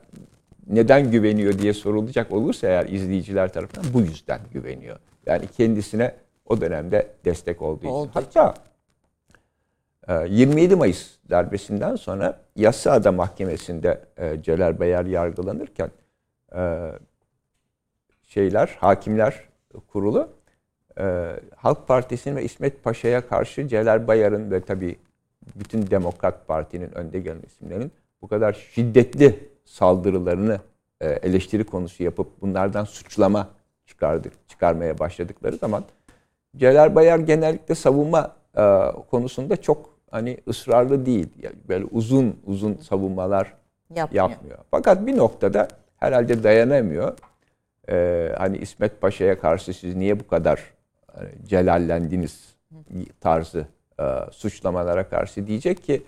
neden güveniyor diye sorulacak olursa eğer izleyiciler tarafından bu yüzden güveniyor. Yani kendisine o dönemde destek olduğu için. Hatta e, 27 Mayıs darbesinden sonra Yassıada Mahkemesi'nde e, Celal Bayar yargılanırken e, şeyler, hakimler kurulu e, Halk Partisi'nin ve İsmet Paşa'ya karşı Celal Bayar'ın ve tabii bütün Demokrat Parti'nin önde gelen isimlerin bu kadar şiddetli saldırılarını e, eleştiri konusu yapıp bunlardan suçlama çıkardık, çıkarmaya başladıkları zaman Celal Bayar genellikle savunma e, konusunda çok hani ısrarlı değil. Yani böyle uzun uzun savunmalar Yapmıyor. yapmıyor. Fakat bir noktada herhalde dayanamıyor. Ee, hani İsmet Paşa'ya karşı siz niye bu kadar hani, celallendiniz tarzı e, suçlamalara karşı diyecek ki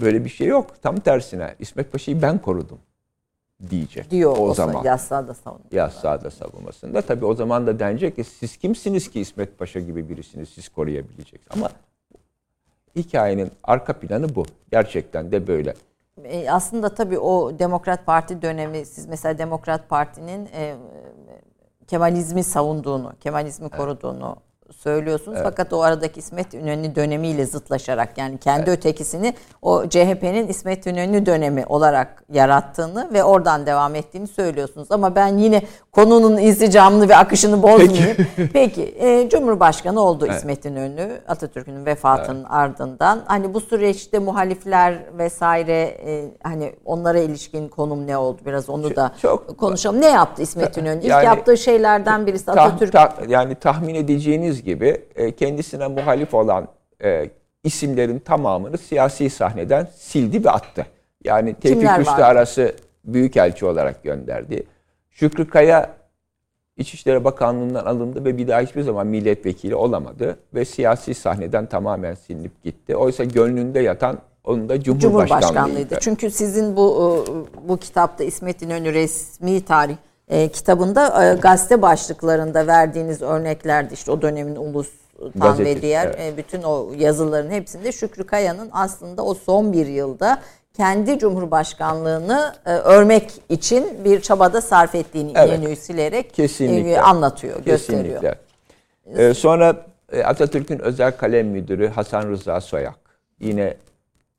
böyle bir şey yok. Tam tersine İsmet Paşa'yı ben korudum diyecek. Diyor o, o zaman. Yassıada savunuyor. Yassıada savunmasında. Tabii o zaman da denecek ki siz kimsiniz ki İsmet Paşa gibi birisini siz koruyabileceksiniz. Ama hikayenin arka planı bu. Gerçekten de böyle. E, aslında tabii o Demokrat Parti dönemi siz mesela Demokrat Parti'nin e, Kemalizmi savunduğunu, Kemalizmi koruduğunu söylüyorsunuz. Fakat o aradaki İsmet İnönü dönemiyle zıtlaşarak yani kendi ötekisini o CHP'nin İsmet İnönü dönemi olarak yarattığını ve oradan devam ettiğini söylüyorsunuz. Ama ben yine konunun insicamını ve akışını bozmayayım. Peki, e, Cumhurbaşkanı oldu İsmet İnönü Atatürk'ün vefatının ardından. Hani bu süreçte muhalifler vesaire e, hani onlara ilişkin konum ne oldu? Biraz onu da çok- konuşalım. Ne yaptı İsmet İnönü? İlk Yani- yaptığı şeylerden birisi Tah- Atatürk ta- yani tahmin edeceğiniz gibi e, kendisine muhalif olan e, isimlerin tamamını siyasi sahneden sildi ve attı. Yani Tevfik Üstü arası büyükelçi olarak gönderdi. Şükrü Kaya İçişleri Bakanlığı'ndan alındı ve bir daha hiçbir zaman milletvekili olamadı ve siyasi sahneden tamamen silinip gitti. Oysa gönlünde yatan onun da Cumhurbaşkanlığıydı. Cumhurbaşkanlığıydı. Çünkü sizin bu e, bu kitapta İsmet İnönü resmi tarih e, kitabında e, gazete başlıklarında verdiğiniz örneklerde işte o dönemin ulustan Gazetesi, ve diğer evet. e, bütün o yazıların hepsinde Şükrü Kaya'nın aslında o son bir yılda kendi cumhurbaşkanlığını e, örmek için bir çabada sarf ettiğini Evet. İnönü'yü silerek Kesinlikle. e, anlatıyor, gösteriyor. Kesinlikle. Ee, sonra e, Atatürk'ün özel kalem müdürü Hasan Rıza Soyak yine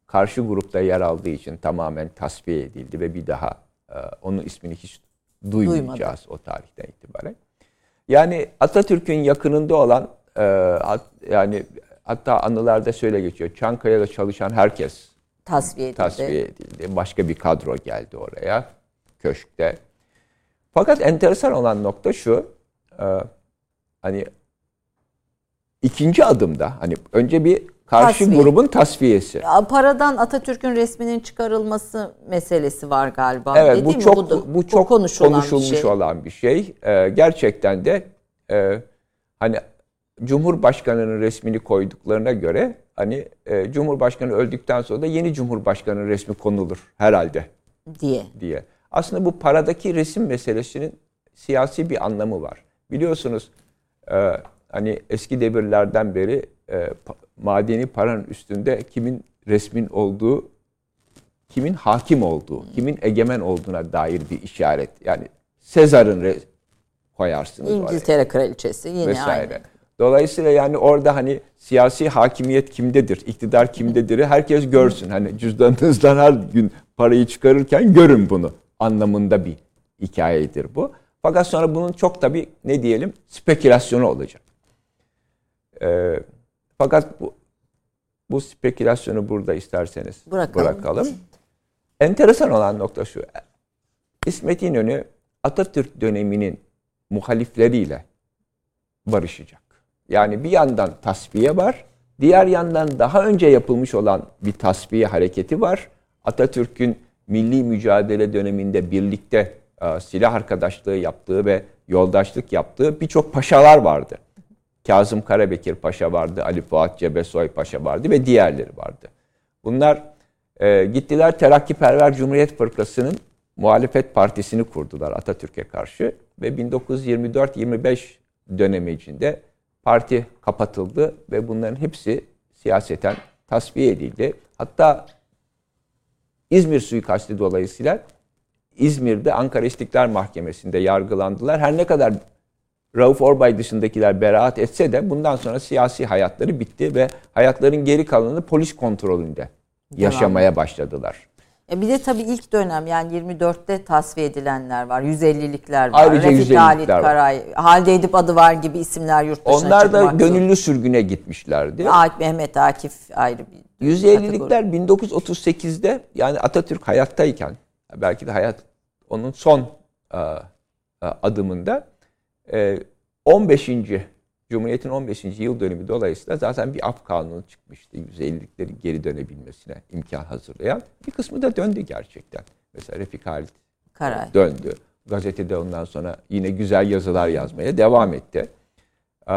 karşı grupta yer aldığı için tamamen tasfiye edildi ve bir daha e, onun ismini hiç duymayacağız o tarihten itibaren. Yani Atatürk'ün yakınında olan e, hat- yani hatta anılarda şöyle geçiyor. Çankaya'da çalışan herkes Tasfiye edildi. tasfiye edildi. Başka bir kadro geldi oraya köşkte. Fakat enteresan olan nokta şu. e, hani ikinci adımda hani önce bir karşı Tasfiye. grubun tasfiyesi. Ya, Paradan Atatürk'ün resminin çıkarılması meselesi var galiba. Evet Değil bu mi? çok da- bu, çok konuşulan bir konuşulmuş şey. olan bir şey. Ee, gerçekten de e, hani Cumhurbaşkanı'nın resmini koyduklarına göre hani e, Cumhurbaşkanı öldükten sonra da yeni Cumhurbaşkanı'nın resmi konulur herhalde diye. diye. Aslında bu paradaki resim meselesinin siyasi bir anlamı var. Biliyorsunuz e, hani eski devirlerden beri e, madeni paranın üstünde kimin resmin olduğu, kimin hakim olduğu, kimin egemen olduğuna dair bir işaret. Yani Sezar'ın koyarsınız oraya İngiltere kraliçesi yine vesaire. aynı. Dolayısıyla yani orada hani siyasi hakimiyet kimdedir, iktidar kimdedir herkes görsün. Hani cüzdanınızdan her gün parayı çıkarırken görün bunu anlamında bir hikayedir bu. Fakat sonra bunun çok tabii ne diyelim spekülasyonu olacak. Ee, fakat bu, bu spekülasyonu burada isterseniz Bırakalım. bırakalım. Enteresan olan nokta şu. İsmet İnönü Atatürk döneminin muhalifleriyle barışacak. Yani bir yandan tasfiye var, diğer yandan daha önce yapılmış olan bir tasfiye hareketi var. Atatürk'ün milli mücadele döneminde birlikte e, silah arkadaşlığı yaptığı ve yoldaşlık yaptığı birçok paşalar vardı. Kazım Karabekir Paşa vardı, Ali Fuat Cebesoy Paşa vardı ve diğerleri vardı. Bunlar e, gittiler Terakkiperver Cumhuriyet Fırkası'nın muhalefet partisini kurdular Atatürk'e karşı ve 1924-25 dönemi içinde parti kapatıldı ve bunların hepsi siyaseten tasfiye edildi. Hatta İzmir suikasti dolayısıyla İzmir'de Ankara İstiklal Mahkemesi'nde yargılandılar. Her ne kadar Rauf Orbay dışındakiler beraat etse de bundan sonra siyasi hayatları bitti ve hayatların geri kalanını polis kontrolünde yaşamaya başladılar. E bir de tabii ilk dönem yani 24'te tasfiye edilenler var. 150'likler var. Ayrıca Refik 150'likler Halit var. Karay, Halide Edip adı var gibi isimler yurt dışına Onlar da gönüllü sürgüne gitmişlerdi. Akif, Mehmet Akif ayrı bir 150'likler 1938'de yani Atatürk hayattayken belki de hayat onun son e, e, adımında e, 15. Cumhuriyet'in 15. yıl dönümü dolayısıyla zaten bir af kanunu çıkmıştı. 150'liklerin geri dönebilmesine imkan hazırlayan. Bir kısmı da döndü gerçekten. Mesela Refik Halit Karay. döndü. Gazetede ondan sonra yine güzel yazılar yazmaya devam etti. Ee,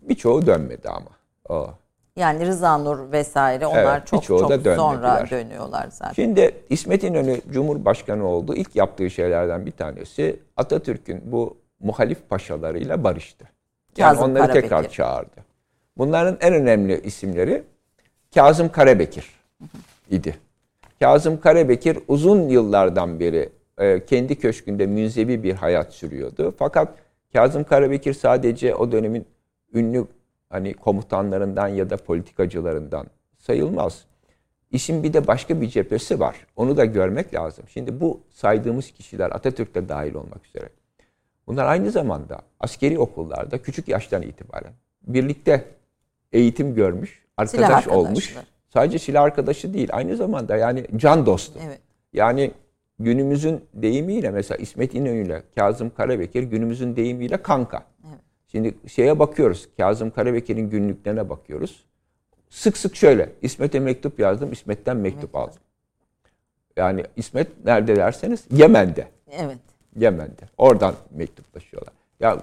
Birçoğu dönmedi ama. O. Yani Rıza Nur vesaire onlar Evet, çok çok da sonra dönüyorlar zaten. Şimdi İsmet İnönü Cumhurbaşkanı oldu. İlk yaptığı şeylerden bir tanesi Atatürk'ün bu muhalif paşalarıyla barıştı. Yani Kazım onları Karabekir. tekrar çağırdı. Bunların en önemli isimleri Kazım Karabekir idi. Kazım Karabekir uzun yıllardan beri e, kendi köşkünde münzevi bir hayat sürüyordu. Fakat Kazım Karabekir sadece o dönemin ünlü hani komutanlarından ya da politikacılarından sayılmaz. İşin bir de başka bir cephesi var. Onu da görmek lazım. Şimdi bu saydığımız kişiler Atatürk de dahil olmak üzere. Bunlar aynı zamanda askeri okullarda küçük yaştan itibaren birlikte eğitim görmüş, arkadaş arkadaşlar. olmuş. Sadece silah arkadaşı değil, aynı zamanda yani can dostu. Evet. Yani günümüzün deyimiyle mesela İsmet İnönü ile Kazım Karabekir günümüzün deyimiyle kanka. Şimdi şeye bakıyoruz. Kazım Karabekir'in günlüklerine bakıyoruz. Sık sık şöyle. İsmet'e mektup yazdım. İsmet'ten mektup aldım. Yani İsmet nerede derseniz Yemen'de. Evet. Yemen'de. Oradan mektuplaşıyorlar. Ya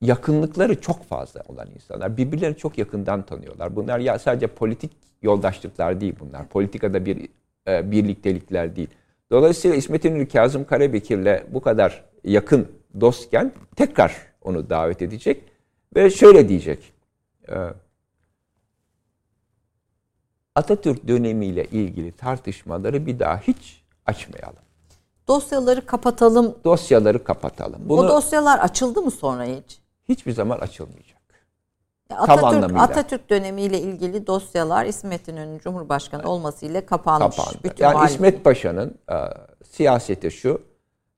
yakınlıkları çok fazla olan insanlar. Birbirlerini çok yakından tanıyorlar. Bunlar ya sadece politik yoldaşlıklar değil bunlar. Politikada bir e, birliktelikler değil. Dolayısıyla İsmet İnönü Kazım Karabekir'le bu kadar yakın dostken tekrar onu davet edecek ve şöyle diyecek. E, Atatürk dönemiyle ilgili tartışmaları bir daha hiç açmayalım. Dosyaları kapatalım. Dosyaları kapatalım. Bunu O dosyalar açıldı mı sonra hiç? hiçbir zaman açılmayacak. Ya Tam Atatürk, anlamıyla. Atatürk dönemiyle ilgili dosyalar İsmet İnönü Cumhurbaşkanı olmasıyla kapanmış. kapandı. Bütün yani İsmet Paşa'nın e, siyaseti şu.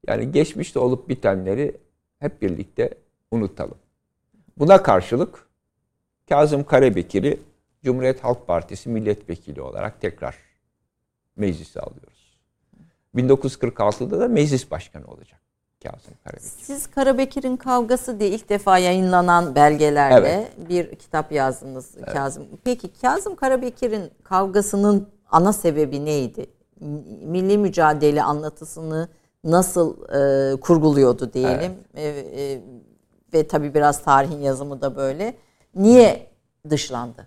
Yani geçmişte olup bitenleri hep birlikte unutalım. Buna karşılık Kazım Karabekir'i Cumhuriyet Halk Partisi milletvekili olarak tekrar meclise alıyoruz. 1946'da da meclis başkanı olacak Kazım Karabekir. Siz Karabekir'in kavgası diye ilk defa yayınlanan belgelerle Evet. bir kitap yazdınız Kazım. Peki Kazım Karabekir'in kavgasının ana sebebi neydi? Milli mücadele anlatısını nasıl e, kurguluyordu diyelim. E, e, ve tabii biraz tarihin yazımı da böyle. Niye dışlandı?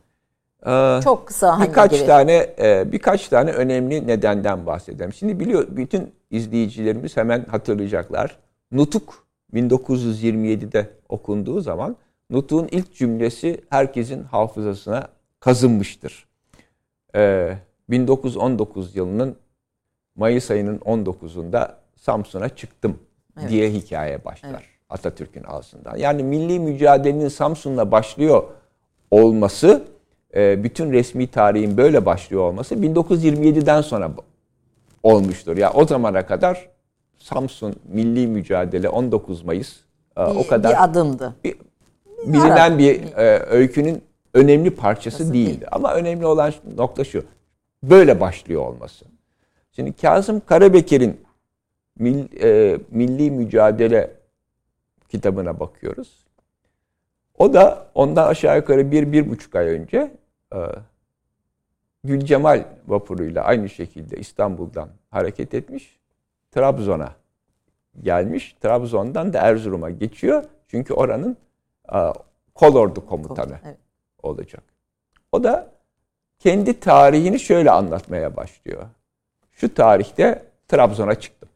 Ee, Çok kısa hani birkaç gibi. tane e, birkaç tane önemli nedenden bahsedelim. Şimdi biliyor bütün izleyicilerimiz hemen hatırlayacaklar. Nutuk 1927'de okunduğu zaman Nutuk'un ilk cümlesi herkesin hafızasına kazınmıştır. Ee, 1919 yılının Mayıs ayının 19'unda Samsun'a çıktım diye hikaye başlar Atatürk'ün ağzından. Yani milli mücadelenin Samsun'la başlıyor olması, bütün resmi tarihin böyle başlıyor olması 1927'den sonra olmuştur. Ya o zamana kadar Samsun Milli Mücadele 19 Mayıs e, Bir, o kadar bir adımdı. bir- bilinen bir e, öykünün önemli parçası Nasıl değildi. değil? Ama önemli olan nokta şu. Böyle başlıyor olması. Şimdi Kazım Karabekir'in Mil- e, Milli Mücadele kitabına bakıyoruz. O da ondan aşağı yukarı bir, bir buçuk ay önce e, Gülcemal vapuruyla aynı şekilde İstanbul'dan hareket etmiş. Trabzon'a gelmiş. Trabzon'dan da Erzurum'a geçiyor. Çünkü oranın e, kolordu komutanı Evet. olacak. O da kendi tarihini şöyle anlatmaya başlıyor. Şu tarihte Trabzon'a çıktım.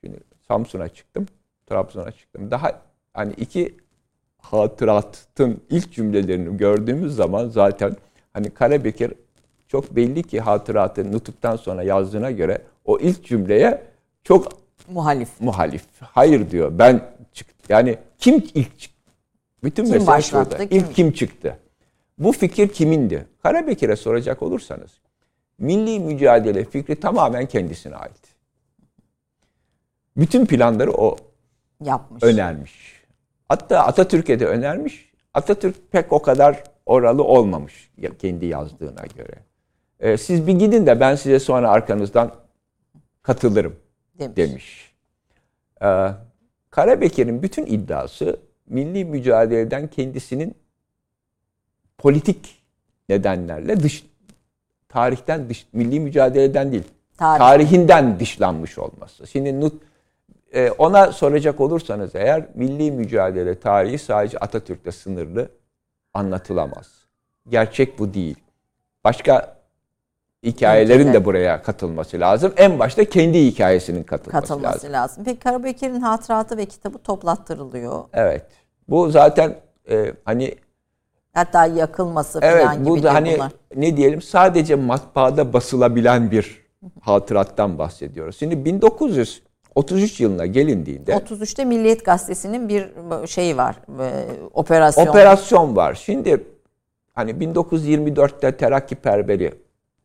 Şimdi Samsun'a çıktım, Trabzon'a çıktım. Daha hani iki hatıratın ilk cümlelerini gördüğümüz zaman zaten hani Karabekir çok belli ki hatıratı nutuktan sonra yazdığına göre o ilk cümleye çok Muhalif. muhalif. Hayır diyor. Ben çık yani kim ilk çıktı? Bütün Kim mesele şurada. kim- İlk kim çıktı? Bu fikir kimindi? Karabekir'e soracak olursanız milli mücadele fikri tamamen kendisine ait. Bütün planları o Yapmış. önermiş. Hatta Atatürk'e de önermiş. Atatürk pek o kadar oralı olmamış kendi yazdığına göre. Ee, siz bir gidin de ben size sonra arkanızdan katılırım demiş. demiş. Ee, Karabekir'in bütün iddiası milli mücadeleden kendisinin politik nedenlerle dış tarihten dış milli mücadeleden değil Tarih. tarihinden dışlanmış olması. Şimdi Nut e, ona soracak olursanız eğer milli mücadele tarihi sadece Atatürk'le sınırlı anlatılamaz. Gerçek bu değil. Başka hikayelerin de buraya katılması lazım. En başta kendi hikayesinin katılması, katılması lazım. lazım. Peki Karabekir'in hatıratı ve kitabı toplattırılıyor. Evet. Bu zaten e, hani Hatta yakılması evet falan gibi bu da hani bunlar. ne diyelim sadece matbaada basılabilen bir hatırattan bahsediyoruz. Şimdi 1933 yılına gelindiğinde 33'te Milliyet Gazetesi'nin bir şeyi var. e, Operasyon. operasyon var. Şimdi hani 1924'te Terakkiperberi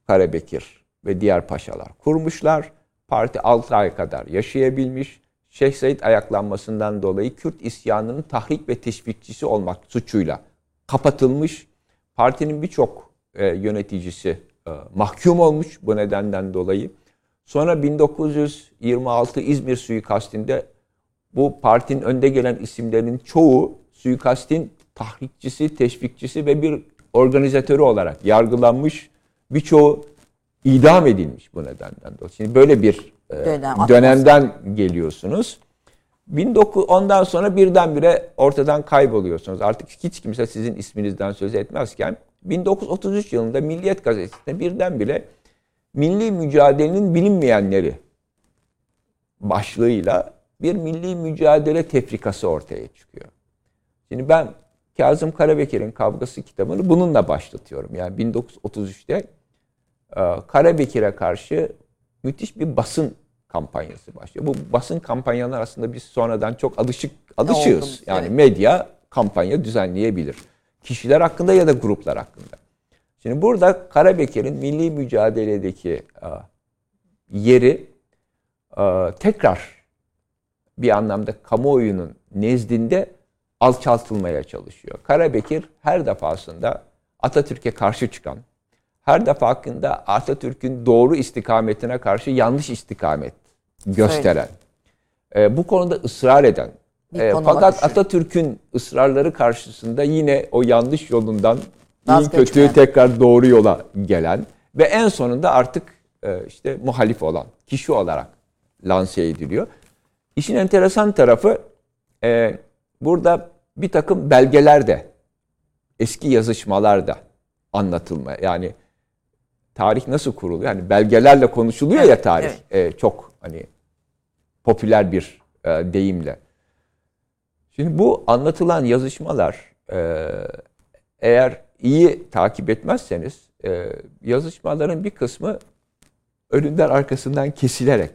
Karabekir ve diğer paşalar kurmuşlar. Parti 6 ay kadar yaşayabilmiş. Şeyh Said ayaklanmasından dolayı Kürt isyanının tahrik ve teşvikçisi olmak suçuyla kapatılmış. Partinin birçok e, yöneticisi e, mahkum olmuş bu nedenden dolayı. Sonra 1926 İzmir suikastinde bu partinin önde gelen isimlerinin çoğu suikastin tahrikçisi, teşvikçisi ve bir organizatörü olarak yargılanmış. Birçoğu idam edilmiş bu nedenden dolayı. Şimdi böyle bir e, Dönem, dönemden geliyorsunuz. 19 ondan sonra birdenbire ortadan kayboluyorsunuz. Artık hiç kimse sizin isminizden söz etmezken 1933 yılında Milliyet Gazetesi'nde birdenbire milli mücadelenin bilinmeyenleri başlığıyla bir milli mücadele tefrikası ortaya çıkıyor. Şimdi ben Kazım Karabekir'in Kavgası kitabını bununla başlatıyorum. Yani 1933'te e, Karabekir'e karşı müthiş bir basın kampanyası başlıyor. Bu basın kampanyalar aslında biz sonradan çok alışık alışığız. Yani medya kampanya düzenleyebilir. Kişiler hakkında ya da gruplar hakkında. Şimdi burada Karabekir'in milli mücadeledeki e, yeri e, tekrar bir anlamda kamuoyunun nezdinde alçaltılmaya çalışıyor. Karabekir her defasında Atatürk'e karşı çıkan, her defasında Atatürk'ün doğru istikametine karşı yanlış istikamet gösteren, e, bu konuda ısrar eden, e, fakat. Atatürk'ün ısrarları karşısında yine o yanlış yolundan iyi kötü tekrar doğru yola gelen ve en sonunda artık e, işte muhalif olan kişi olarak lanse ediliyor. İşin enteresan tarafı e, burada bir takım belgeler de eski yazışmalar da anlatılma yani tarih nasıl kuruluyor? Yani belgelerle konuşuluyor ya tarih. E, çok hani popüler bir e, deyimle. Şimdi bu anlatılan yazışmalar e, eğer iyi takip etmezseniz e, yazışmaların bir kısmı önünden arkasından kesilerek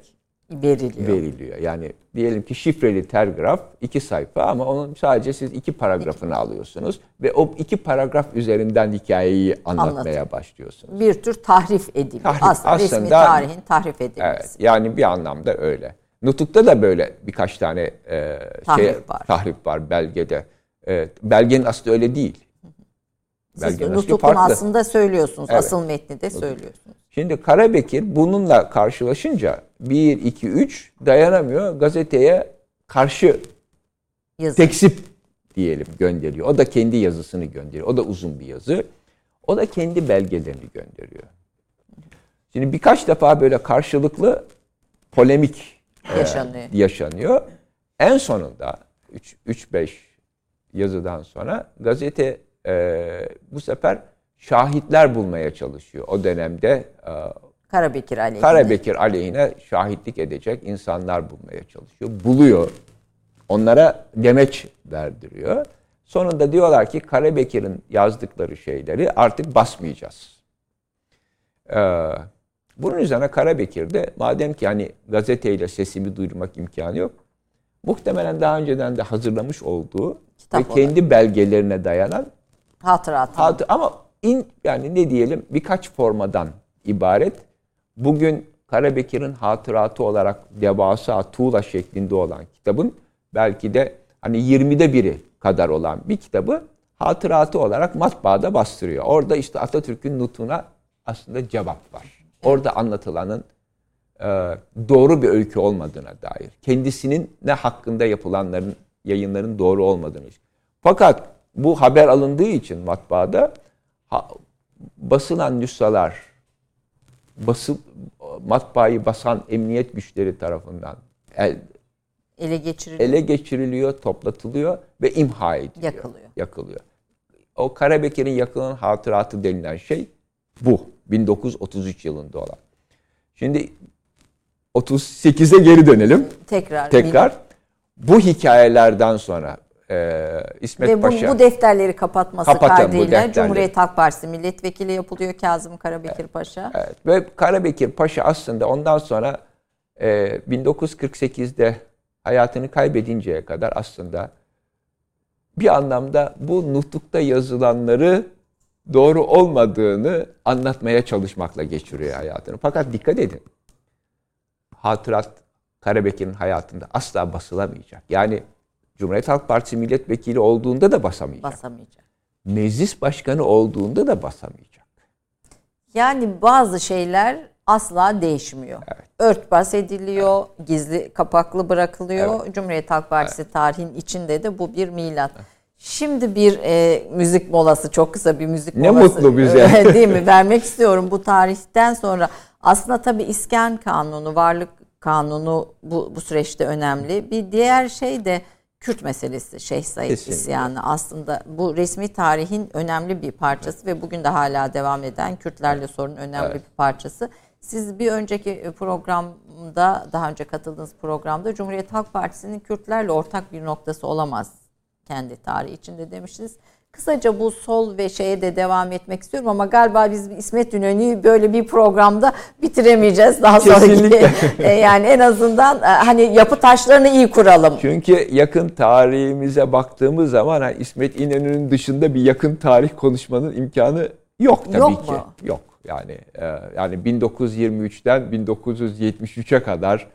veriliyor. veriliyor. Yani diyelim ki şifreli telgraf iki sayfa ama onun sadece siz iki paragrafını alıyorsunuz ve o iki paragraf üzerinden hikayeyi anlatmaya başlıyorsunuz. Bir tür tahrif ediliyor. Tahrif, aslında, resmi aslında- tarihin tahrif edilmesi. Evet, yani bir anlamda öyle. Nutuk'ta da böyle birkaç tane e, şey Tahrip var. tahrip var belgede. E, belgenin aslı öyle değil. Siz Belgenin aslı Nutuk'un aslında söylüyorsunuz. Evet. Asıl metni de söylüyorsunuz. Şimdi Karabekir bununla karşılaşınca 1, 2, 3 dayanamıyor. Gazeteye karşı Yazı. teksip diyelim gönderiyor. O da kendi yazısını gönderiyor. O da uzun bir yazı. O da kendi belgelerini gönderiyor. Şimdi birkaç defa böyle karşılıklı polemik e, Yaşanıyor. yaşanıyor. En sonunda 3-5 yazıdan sonra gazete e, bu sefer şahitler bulmaya çalışıyor. O dönemde e, Karabekir aleyhine. Karabekir aleyhine şahitlik edecek insanlar bulmaya çalışıyor. Buluyor. Onlara demeç verdiriyor. Sonunda diyorlar ki Karabekir'in yazdıkları şeyleri artık basmayacağız. Ee, bunun üzerine Karabekir de madem ki hani gazeteyle sesimi duyurmak imkanı yok. Muhtemelen daha önceden de hazırlamış olduğu Kitap ve olarak. kendi belgelerine dayanan Hatırat. Hat- ama in yani ne diyelim birkaç formadan ibaret. Bugün Karabekir'in hatıratı olarak devasa tuğla şeklinde olan kitabın belki de hani 20'de biri kadar olan bir kitabı hatıratı olarak matbaada bastırıyor. Orada işte Atatürk'ün nutuna aslında cevap var. Orada anlatılanın e, doğru bir öykü olmadığına dair, kendisinin ne hakkında yapılanların, yayınların doğru olmadığını. Fakat bu haber alındığı için matbaada ha- basılan nüshalar, bası, matbaayı basan emniyet güçleri tarafından el, Ele geçiriliyor. ele geçiriliyor, toplatılıyor ve imha ediliyor. Yakılıyor. Yakılıyor. O Karabekir'in yakılan hatıratı denilen şey bu. 1933 yılında olan. Şimdi 38'e geri dönelim. Tekrar. Tekrar bu hikayelerden sonra e, İsmet Ve bu, Paşa bu defterleri kapatması Kapatın bu kaydıyla. Cumhuriyet Halk Partisi milletvekili yapılıyor Kazım Karabekir Paşa. Evet, ve Karabekir Paşa aslında ondan sonra e, 1948'de hayatını kaybedinceye kadar aslında bir anlamda bu nutukta yazılanları doğru olmadığını anlatmaya çalışmakla geçiriyor hayatını. Fakat dikkat edin. Hatırat Karabekir'in hayatında asla basılamayacak. Yani Cumhuriyet Halk Partisi milletvekili olduğunda da basamayacak. Basamayacak. Meclis başkanı olduğunda da basamayacak. Yani bazı şeyler asla değişmiyor. Örtbas ediliyor, gizli kapaklı bırakılıyor. Cumhuriyet Halk Partisi tarihin içinde de bu bir milat. Şimdi bir e, müzik molası, çok kısa bir müzik Ne molası. mutlu bize. Değil mi? Vermek istiyorum bu tarihten sonra. Aslında tabii iskan kanunu, varlık kanunu bu, bu süreçte önemli. Bir diğer şey de Kürt meselesi, Şeyh Said Kesinlikle. isyanı aslında bu resmi tarihin önemli bir parçası ve bugün de hala devam eden Kürtlerle sorun önemli bir parçası. Siz bir önceki programda, daha önce katıldığınız programda Cumhuriyet Halk Partisi'nin Kürtlerle ortak bir noktası olamaz kendi tarihi içinde demiştiniz. Kısaca bu sol ve şeye de devam etmek istiyorum ama galiba biz İsmet İnönü'yü böyle bir programda bitiremeyeceğiz daha sonraki. Kesinlikle. E, yani en azından e, hani yapı taşlarını iyi kuralım. Çünkü yakın tarihimize baktığımız zaman hani İsmet İnönü'nün dışında bir yakın tarih konuşmanın imkanı yok tabii Yok ki. mu? Yok. Yani e, yani 1923'ten 1973'e kadar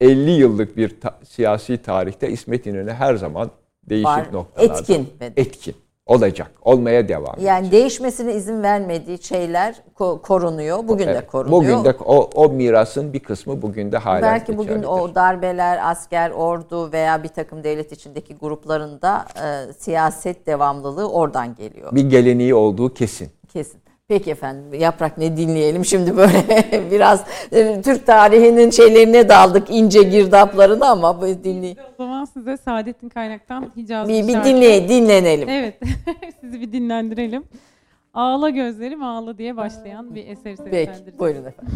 50 yıllık bir ta- siyasi tarihte İsmet İnönü her zaman değişik Var. noktalarda Etkin. etkin olacak. Olmaya devam edecek. Yani değişmesine izin vermediği şeyler ko- korunuyor. Bugün de Evet. korunuyor. Bugün de o, o mirasın bir kısmı bugün de hala Belki bugün geçerlidir. o darbeler, asker, ordu veya bir takım devlet içindeki gruplarında e, siyaset devamlılığı oradan geliyor. bir geleneği olduğu kesin. Kesin. Peki efendim Yaprak ne dinleyelim şimdi böyle biraz e, Türk tarihinin şeylerine daldık ince girdaplarına ama bu dinley O zaman size Saadettin Kaynak'tan Hicaz bir, bir şarkı- dinley dinlenelim. Evet. Sizi bir dinlendirelim. Ağla gözlerim ağla diye başlayan bir eseri Peki seslendireceğiz. buyurun efendim.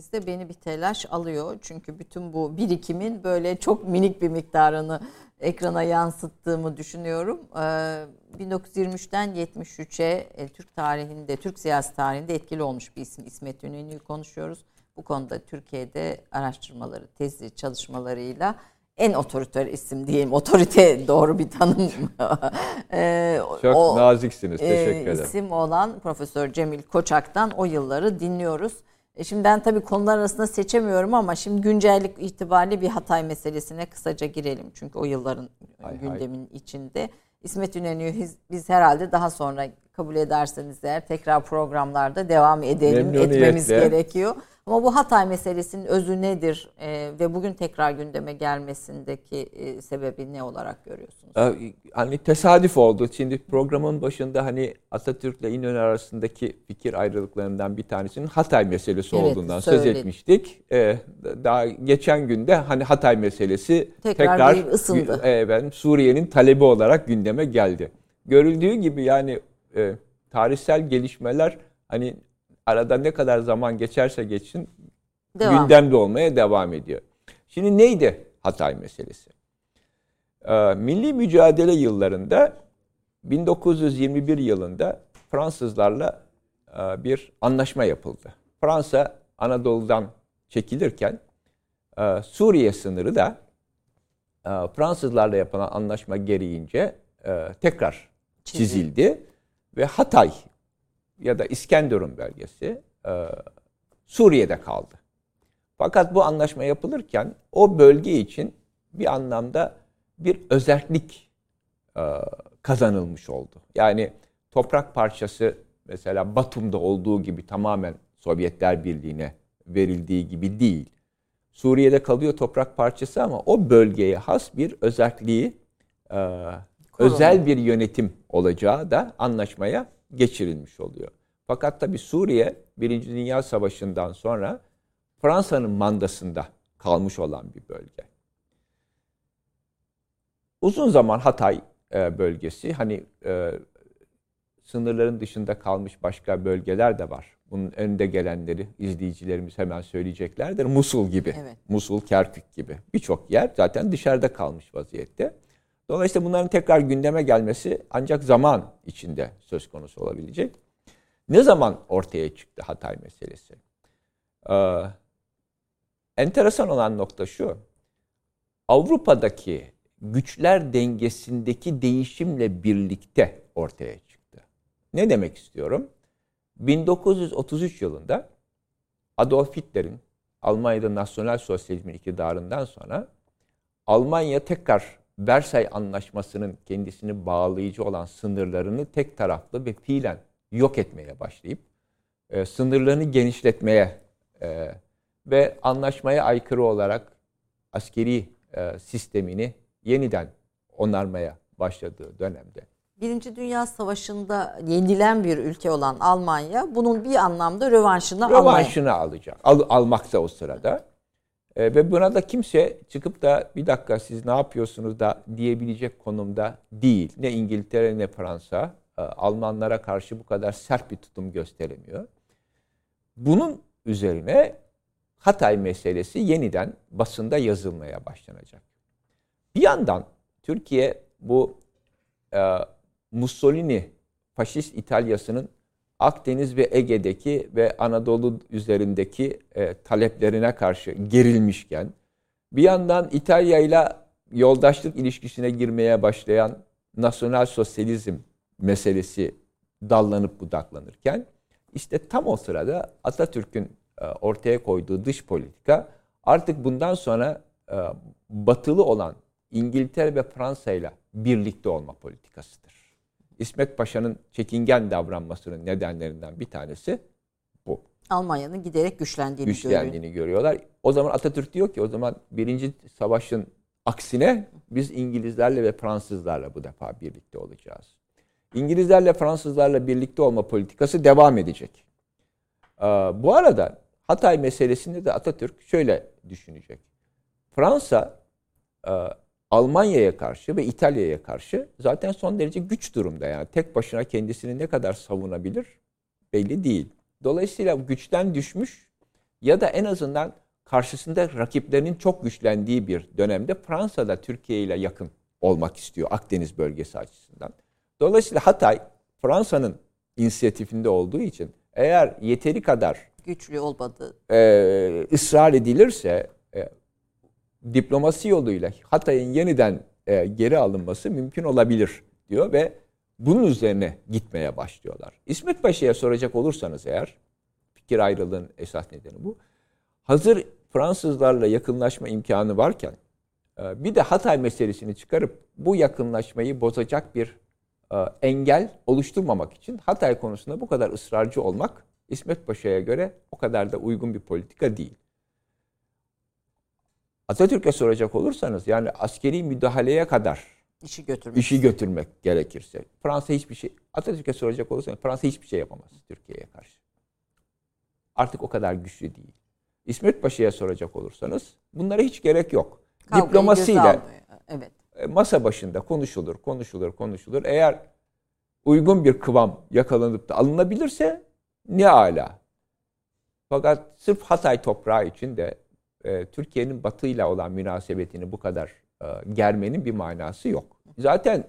Geldiğimizde beni bir telaş alıyor. Çünkü bütün bu birikimin böyle çok minik bir miktarını ekrana yansıttığımı düşünüyorum. 1923'ten 73'e Türk tarihinde, Türk siyasi tarihinde etkili olmuş bir isim İsmet İnönü'yü konuşuyoruz. Bu konuda Türkiye'de araştırmaları, tezi çalışmalarıyla en otoriter isim diyeyim. Otorite doğru bir tanım. ee, Çok o, naziksiniz. Teşekkür e, ederim. İsim olan Profesör Cemil Koçak'tan o yılları dinliyoruz. E şimdi ben tabii konular arasında seçemiyorum ama şimdi güncellik itibariyle bir Hatay meselesine kısaca girelim. Çünkü o yılların hay gündemin hay. içinde. İsmet İnönü'yü biz herhalde daha sonra kabul ederseniz eğer tekrar programlarda devam edelim, etmemiz gerekiyor. Ama bu Hatay meselesinin özü nedir e, ve bugün tekrar gündeme gelmesindeki e, sebebi ne olarak görüyorsunuz? Ee, hani tesadüf oldu. Şimdi programın başında hani Atatürk ile İnönü arasındaki fikir ayrılıklarından bir tanesinin Hatay meselesi evet, olduğundan söyledim. söz etmiştik. Ee, daha geçen günde hani Hatay meselesi tekrar, tekrar ısındı. E, ben Suriye'nin talebi olarak gündeme geldi. Görüldüğü gibi yani e, tarihsel gelişmeler hani arada ne kadar zaman geçerse geçsin devam. gündemde olmaya devam ediyor. Şimdi neydi Hatay meselesi? Ee, milli mücadele yıllarında 1921 yılında Fransızlarla e, bir anlaşma yapıldı. Fransa Anadolu'dan çekilirken e, Suriye sınırı da e, Fransızlarla yapılan anlaşma gereğince tekrar çizildi ve Hatay ya da İskenderun bölgesi e, Suriye'de kaldı. Fakat bu anlaşma yapılırken o bölge için bir anlamda bir özellik e, kazanılmış oldu. Yani toprak parçası mesela Batum'da olduğu gibi tamamen Sovyetler Birliği'ne verildiği gibi değil. Suriye'de kalıyor toprak parçası ama o bölgeye has bir özelliği, e, özel bir yönetim olacağı da anlaşmaya geçirilmiş oluyor. Fakat tabi Suriye Birinci Dünya Savaşı'ndan sonra Fransa'nın mandasında kalmış olan bir bölge. Uzun zaman Hatay e, bölgesi hani e, sınırların dışında kalmış başka bölgeler de var. Bunun önde gelenleri izleyicilerimiz hemen söyleyeceklerdir. Musul gibi, evet. Musul, Kerkük gibi birçok yer zaten dışarıda kalmış vaziyette. Dolayısıyla bunların tekrar gündeme gelmesi ancak zaman içinde söz konusu olabilecek. Ne zaman ortaya çıktı Hatay meselesi? Ee, enteresan olan nokta şu. Avrupa'daki güçler dengesindeki değişimle birlikte ortaya çıktı. Ne demek istiyorum? 1933 yılında Adolf Hitler'in Almanya'da Nasyonel Sosyalizmin iktidarından sonra Almanya tekrar Versay Anlaşması'nın kendisini bağlayıcı olan sınırlarını tek taraflı ve fiilen yok etmeye başlayıp e, sınırlarını genişletmeye e, ve anlaşmaya aykırı olarak askeri e, sistemini yeniden onarmaya başladığı dönemde. Birinci Dünya Savaşı'nda yenilen bir ülke olan Almanya bunun bir anlamda rövanşını, rövanşını almaya. alacak. Al, almakta o sırada. E, ve buna da kimse çıkıp da bir dakika siz ne yapıyorsunuz da diyebilecek konumda değil. Ne İngiltere ne Fransa e, Almanlara karşı bu kadar sert bir tutum gösteremiyor. Bunun üzerine Hatay meselesi yeniden basında yazılmaya başlanacak. Bir yandan Türkiye bu e, Mussolini faşist İtalya'sının Akdeniz ve Ege'deki ve Anadolu üzerindeki e, taleplerine karşı gerilmişken bir yandan İtalya ile yoldaşlık ilişkisine girmeye başlayan nasyonel sosyalizm meselesi dallanıp budaklanırken işte tam o sırada Atatürk'ün e, ortaya koyduğu dış politika artık bundan sonra e, batılı olan İngiltere ve Fransa ile birlikte olma politikasıdır. İsmet Paşa'nın çekingen davranmasının nedenlerinden bir tanesi bu. Almanya'nın giderek güçlendiğini, güçlendiğini görüyorlar. O zaman Atatürk diyor ki o zaman birinci savaşın aksine biz İngilizlerle ve Fransızlarla bu defa birlikte olacağız. İngilizlerle Fransızlarla birlikte olma politikası devam edecek. Ee, bu arada Hatay meselesinde de Atatürk şöyle düşünecek. Fransa e, Almanya'ya karşı ve İtalya'ya karşı zaten son derece güç durumda. Yani tek başına kendisini ne kadar savunabilir belli değil. Dolayısıyla güçten düşmüş ya da en azından karşısında rakiplerinin çok güçlendiği bir dönemde Fransa da Türkiye ile yakın olmak istiyor Akdeniz bölgesi açısından. Dolayısıyla Hatay Fransa'nın inisiyatifinde olduğu için eğer yeteri kadar güçlü olmadı e, ısrar edilirse e, diplomasi yoluyla Hatay'ın yeniden e, geri alınması mümkün olabilir diyor ve bunun üzerine gitmeye başlıyorlar. İsmet Paşa'ya soracak olursanız eğer fikir ayrılığın esas nedeni bu. Hazır Fransızlarla yakınlaşma imkanı varken e, bir de Hatay meselesini çıkarıp bu yakınlaşmayı bozacak bir e, engel oluşturmamak için Hatay konusunda bu kadar ısrarcı olmak İsmet Paşa'ya göre o kadar da uygun bir politika değil. Atatürk'e soracak olursanız yani askeri müdahaleye kadar işi götürmek, işi götürmek gerekirse Fransa hiçbir şey Atatürk'e soracak olursanız Fransa hiçbir şey yapamaz Türkiye'ye karşı. Artık o kadar güçlü değil. İsmet Paşa'ya soracak olursanız bunlara hiç gerek yok. Kavgayı Diplomasiyle evet. E, masa başında konuşulur, konuşulur, konuşulur. Eğer uygun bir kıvam yakalanıp da alınabilirse ne ala. Fakat sırf Hatay toprağı için de e, Türkiye'nin batıyla olan münasebetini bu kadar e, germenin bir manası yok. Zaten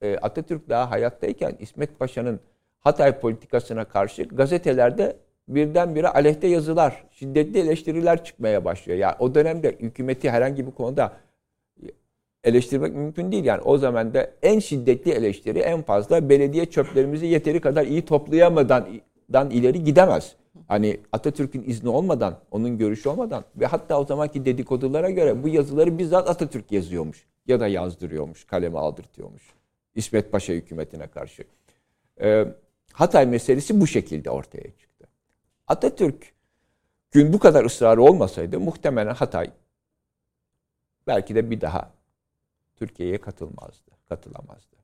e, Atatürk daha hayattayken İsmet Paşa'nın Hatay politikasına karşı gazetelerde birdenbire aleyhte yazılar, şiddetli eleştiriler çıkmaya başlıyor. Yani o dönemde hükümeti herhangi bir konuda eleştirmek mümkün değil. Yani o zaman da en şiddetli eleştiri en fazla belediye çöplerimizi yeteri kadar iyi toplayamadan ileri gidemez. Hani Atatürk'ün izni olmadan, onun görüşü olmadan ve hatta o zamanki dedikodulara göre bu yazıları bizzat Atatürk yazıyormuş ya da yazdırıyormuş, kaleme aldırtıyormuş. İsmet Paşa hükümetine karşı. Ee, Hatay meselesi bu şekilde ortaya çıktı. Atatürk gün bu kadar ısrarı olmasaydı muhtemelen Hatay belki de bir daha Türkiye'ye katılmazdı, katılamazdı.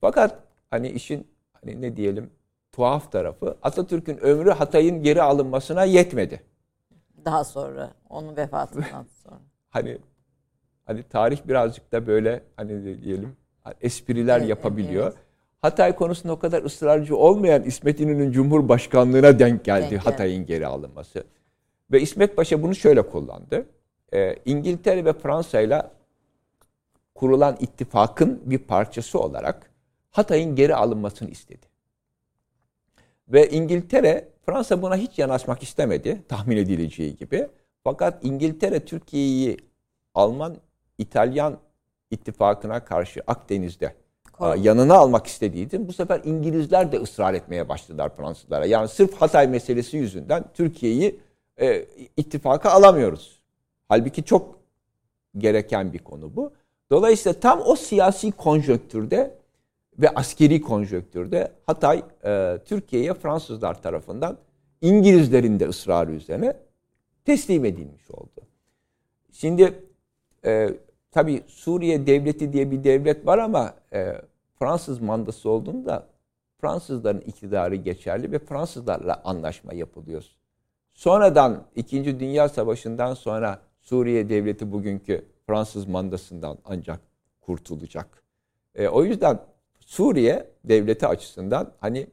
Fakat hani işin hani ne diyelim tuhaf tarafı Atatürk'ün ömrü Hatay'ın geri alınmasına yetmedi. Daha sonra onun vefatından sonra. hani hani tarih birazcık da böyle hani diyelim espriler evet, yapabiliyor. Evet. Hatay konusunda o kadar ısrarcı olmayan İsmet İnönü'nün Cumhurbaşkanlığına denk geldi denk Hatay'ın geri alınması. Ve İsmet Paşa bunu şöyle kullandı. Ee, İngiltere ve Fransa ile kurulan ittifakın bir parçası olarak Hatay'ın geri alınmasını istedi. Ve İngiltere, Fransa buna hiç yanaşmak istemedi tahmin edileceği gibi. Fakat İngiltere Türkiye'yi Alman, İtalyan ittifakına karşı Akdeniz'de Korun. yanına almak istediği için bu sefer İngilizler de ısrar etmeye başladılar Fransızlara. Yani sırf Hatay meselesi yüzünden Türkiye'yi e, ittifaka alamıyoruz. Halbuki çok gereken bir konu bu. Dolayısıyla tam o siyasi konjonktürde ve askeri konjöktürde Hatay e, Türkiye'ye Fransızlar tarafından İngilizlerin de ısrarı üzerine teslim edilmiş oldu. Şimdi e, tabi Suriye devleti diye bir devlet var ama e, Fransız mandası olduğunda Fransızların iktidarı geçerli ve Fransızlarla anlaşma yapılıyor. Sonradan 2. Dünya Savaşı'ndan sonra Suriye devleti bugünkü Fransız mandasından ancak kurtulacak. E, o yüzden Suriye devleti açısından hani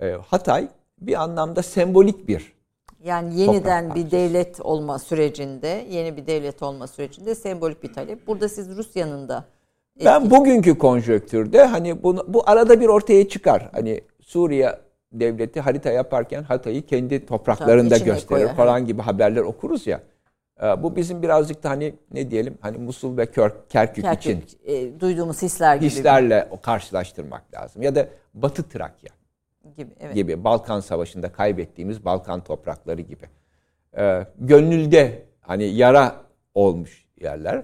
e, Hatay bir anlamda sembolik bir Yani yeniden bir devlet olma sürecinde, yeni bir devlet olma sürecinde sembolik bir talep. Burada siz Rusya'nın da Ben bugünkü konjonktürde hani bunu, bu arada bir ortaya çıkar. Hani Suriye devleti harita yaparken Hatay'ı kendi topraklarında gösterir koyar, falan gibi haberler okuruz ya. Ee, Bu bizim birazcık da hani ne diyelim hani Musul ve Kör, Kerkük, için Kerkük, e, duyduğumuz hisler gibi. hislerle o karşılaştırmak lazım. Ya da Batı Trakya gibi. Evet. gibi Balkan Savaşı'nda kaybettiğimiz Balkan toprakları gibi. Ee, gönülde hani yara olmuş yerler.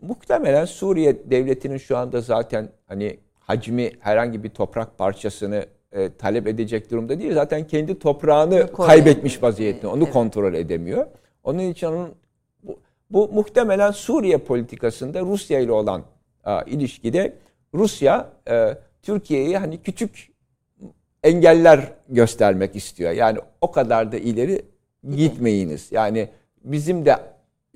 Muhtemelen Suriye devletinin şu anda zaten hani hacmi herhangi bir toprak parçasını e, talep edecek durumda değil. Zaten kendi toprağını kaybetmiş vaziyette. Onu Evet. kontrol edemiyor. Onun için onun bu, bu muhtemelen Suriye politikasında Rusya ile olan a, ilişkide Rusya e, Türkiye'yi hani küçük engeller göstermek istiyor. Yani o kadar da ileri gitmeyiniz. Yani bizim de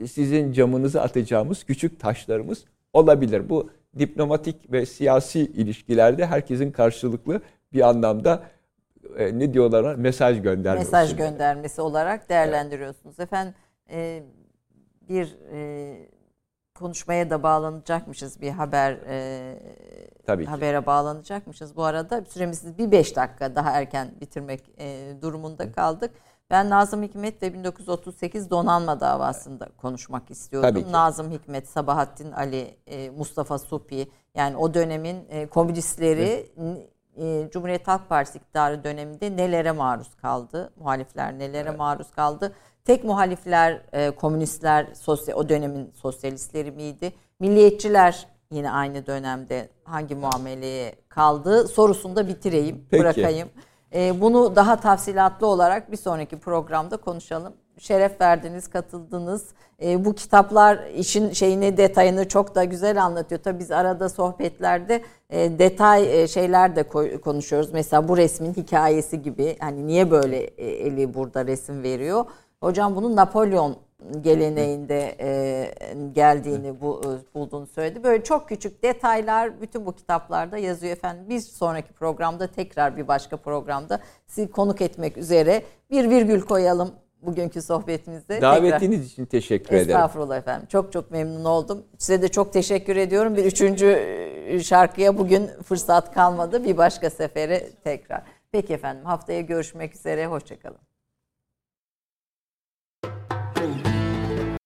sizin camınızı atacağımız küçük taşlarımız olabilir. Bu diplomatik ve siyasi ilişkilerde herkesin karşılıklı bir anlamda e, ne diyorlar mesaj göndermesi. Mesaj göndermesi olarak değerlendiriyorsunuz. Efendim e, bir e, konuşmaya da bağlanacakmışız. Bir haber e, Tabii ki. habere bağlanacakmışız. Bu arada süremizi bir beş dakika daha erken bitirmek e, durumunda kaldık. Ben Nazım Hikmet ve 1938 donanma davasında konuşmak istiyordum. Nazım Hikmet, Sabahattin Ali, e, Mustafa Supi yani o dönemin e, komünistleri e, Cumhuriyet Halk Partisi iktidarı döneminde nelere maruz kaldı? Muhalifler nelere maruz kaldı? Tek muhalifler e, komünistler sosyal, o dönemin sosyalistleri miydi? Milliyetçiler yine aynı dönemde hangi muameleye kaldı sorusunu da bitireyim, Peki. bırakayım. E, bunu daha tafsilatlı olarak bir sonraki programda konuşalım. Şeref verdiniz, katıldınız. E, bu kitaplar işin şeyini, detayını çok da güzel anlatıyor. Tabii biz arada sohbetlerde e, detay e, şeyler de koy- konuşuyoruz. Mesela bu resmin hikayesi gibi. Hani niye böyle e, eli burada resim veriyor? Hocam bunun Napolyon geleneğinde e, geldiğini bu, e, bulduğunu söyledi. Böyle çok küçük detaylar bütün bu kitaplarda yazıyor efendim. Bir sonraki programda tekrar bir başka programda sizi konuk etmek üzere bir virgül koyalım bugünkü sohbetimizde. Tekrar- Davetiniz için teşekkür ederim. Estağfurullah efendim. Çok çok memnun oldum. Size de çok teşekkür ediyorum. Bir üçüncü e, şarkıya bugün fırsat kalmadı. Bir başka sefere tekrar. Peki efendim haftaya görüşmek üzere. Hoşçakalın.